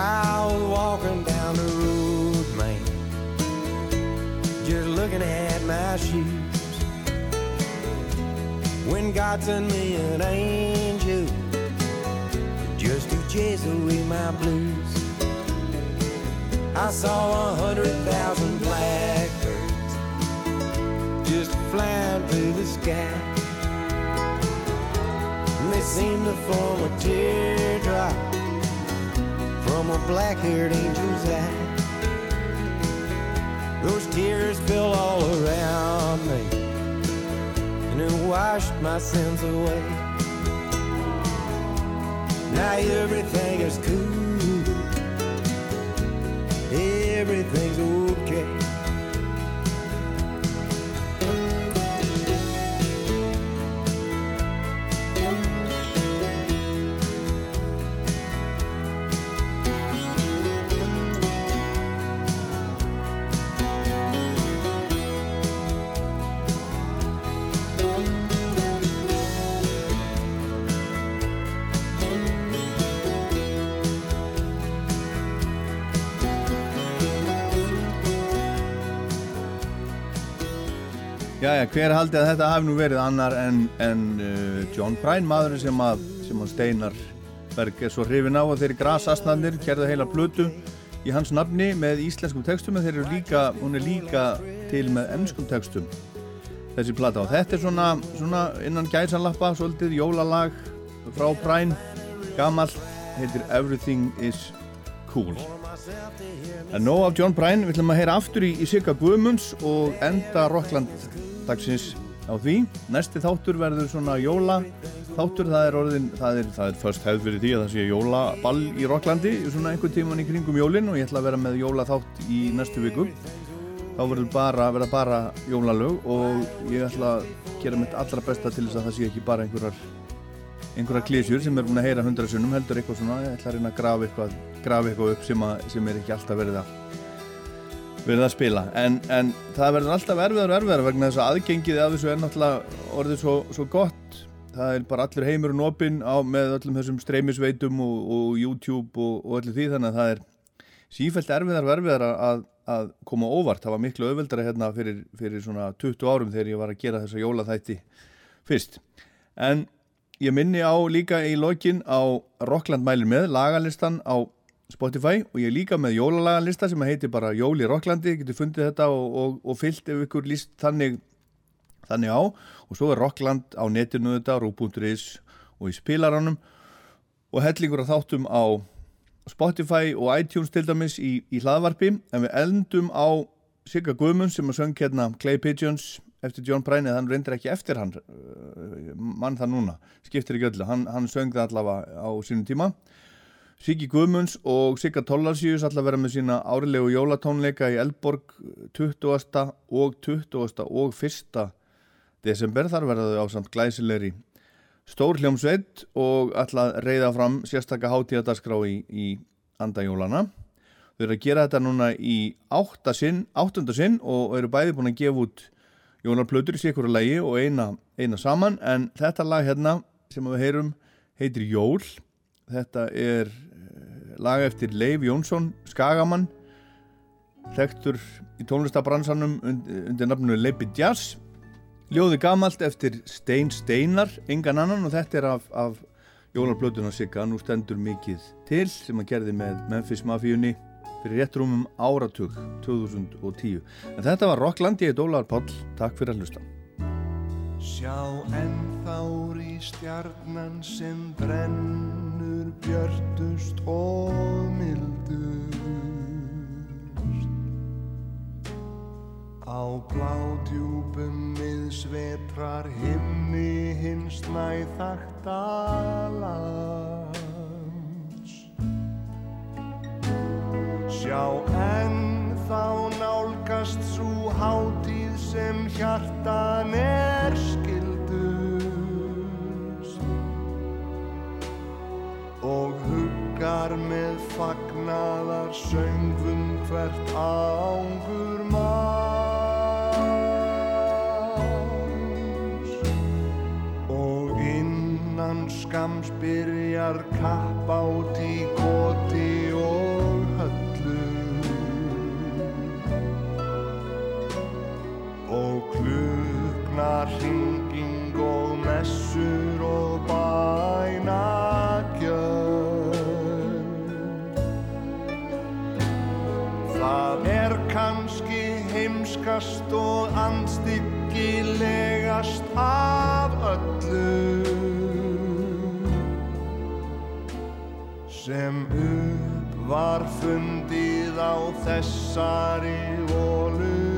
I was walking down the road, man, just looking at my shoes. When God sent me an angel just to chase away my blues, I saw a hundred thousand blackbirds just flying through the sky. And they seemed to form a teardrop from a black-haired angel's eye. Those tears fell all around me, and it washed my sins away. Now everything is cool, everything's okay. Jæja, hver haldi að þetta hafi nú verið annar en, en uh, John Prine, maðurinn sem að, sem að Steinar Berg er svo hrifin á og þeir grasasnarnir kerðu heila plötu í hans nafni með íslenskum textum en þeir eru líka, hún er líka til með ennskum textum. Þessi plata og þetta er svona, svona innan gæsalappa, svolítið jólalag frá Prine, gamall heitir Everything is Cool. En nóg af John Prine, við ætlum að heyra aftur í, í Sigga Guðmunds og enda Rockland dagsins á því. Næsti þáttur verður svona jóla þáttur, það er orðin, það er, það er först hefð fyrir því að það sé jólaball í Rocklandi, svona einhvern tíman í kringum jólin og ég ætla að vera með jóla þátt í næstu viku. þá verður bara, verða bara jólalög og ég ætla að gera mitt allra besta til þess að það sé ekki bara einhverjar einhverjar klísjur sem er búin að heyra hundra sunnum heldur eitthvað svona, ég ætla að reyna að grafa eitthvað, grafa eitthvað upp sem, að, sem er ekki alltaf verið að verið að spila. En, en það verður alltaf erfiðar og erfiðar vegna þess að aðgengið af þessu er náttúrulega orðið svo, svo gott. Það er bara allur heimurinn opinn á með öllum þessum streymisveitum og, og YouTube og, og öllu því þannig að það er sífælt erfiðar og erfiðar að, að koma óvart, það var miklu auðveldara hérna fyrir, fyrir svona 20 árum þegar ég var að gera þessa jólaþætti fyrst. En ég minni á líka í lokin á Rockland mælir með lagalistan á Spotify og ég er líka með jólalagalista sem heitir bara Jól í Rocklandi, getur fundið þetta og, og, og fyllt ef ykkur líst þannig, þannig á. Og svo er Rockland á netinu þetta, rú.is og í spilaranum. Og hellingur að þáttum á Spotify og iTunes til dæmis í, í hlaðvarpi. En við eldum á Sigga Guðmunds sem að söng hérna Clay Pigeons eftir John Prine þann reyndir ekki eftir hann uh, mann það núna, skiptir ekki öllu. Hann, hann söng það allavega á sínum tíma Siggi Guðmunds og Sigga Tollarsjús allar vera með sína árilegu jólatónleika í Elborg 20. og 20. og 1. desember þar verða þau á samt glæsilegri stór hljómsveit og allar reyða fram sérstakka hátíðadarskrá í, í andajólana þau eru að gera þetta núna í áttasinn áttundarsinn og eru bæði búin að gefa út jólarplötur í sikuru lægi og eina, eina saman en þetta lag hérna sem við heyrum heitir Jól þetta er lag eftir Leif Jónsson, Skagamann þekktur í tónlistabransanum undir, nafnunu Leipi Jazz. Ljóði gamalt eftir Stein Steinar engan annan og þetta er af, af jólarblötuna Sigga, nú stendur mikið til sem að gerði með Memphis Mafíunni fyrir réttrúmum áratug 2010 en þetta var Rockland, ég heit Ólaður Páll. Takk fyrir að hlusta. Sjá ennþári stjarnan sem brennur björtust og mildust. Á bládjúpum miðsvetrar himni hins næþakta lands. Sjá ennþá nálgast svo hátíð sem hjartan er skildust og huggar með fagnaðar söngvum hvert ángur manns. Og innan skams byrjar kapp át í koti og höllu. Og kluknar hringing og messur og bænagjörn heimskast og andstyggilegast af öllu. Sem upp var fundið á þessari voluðu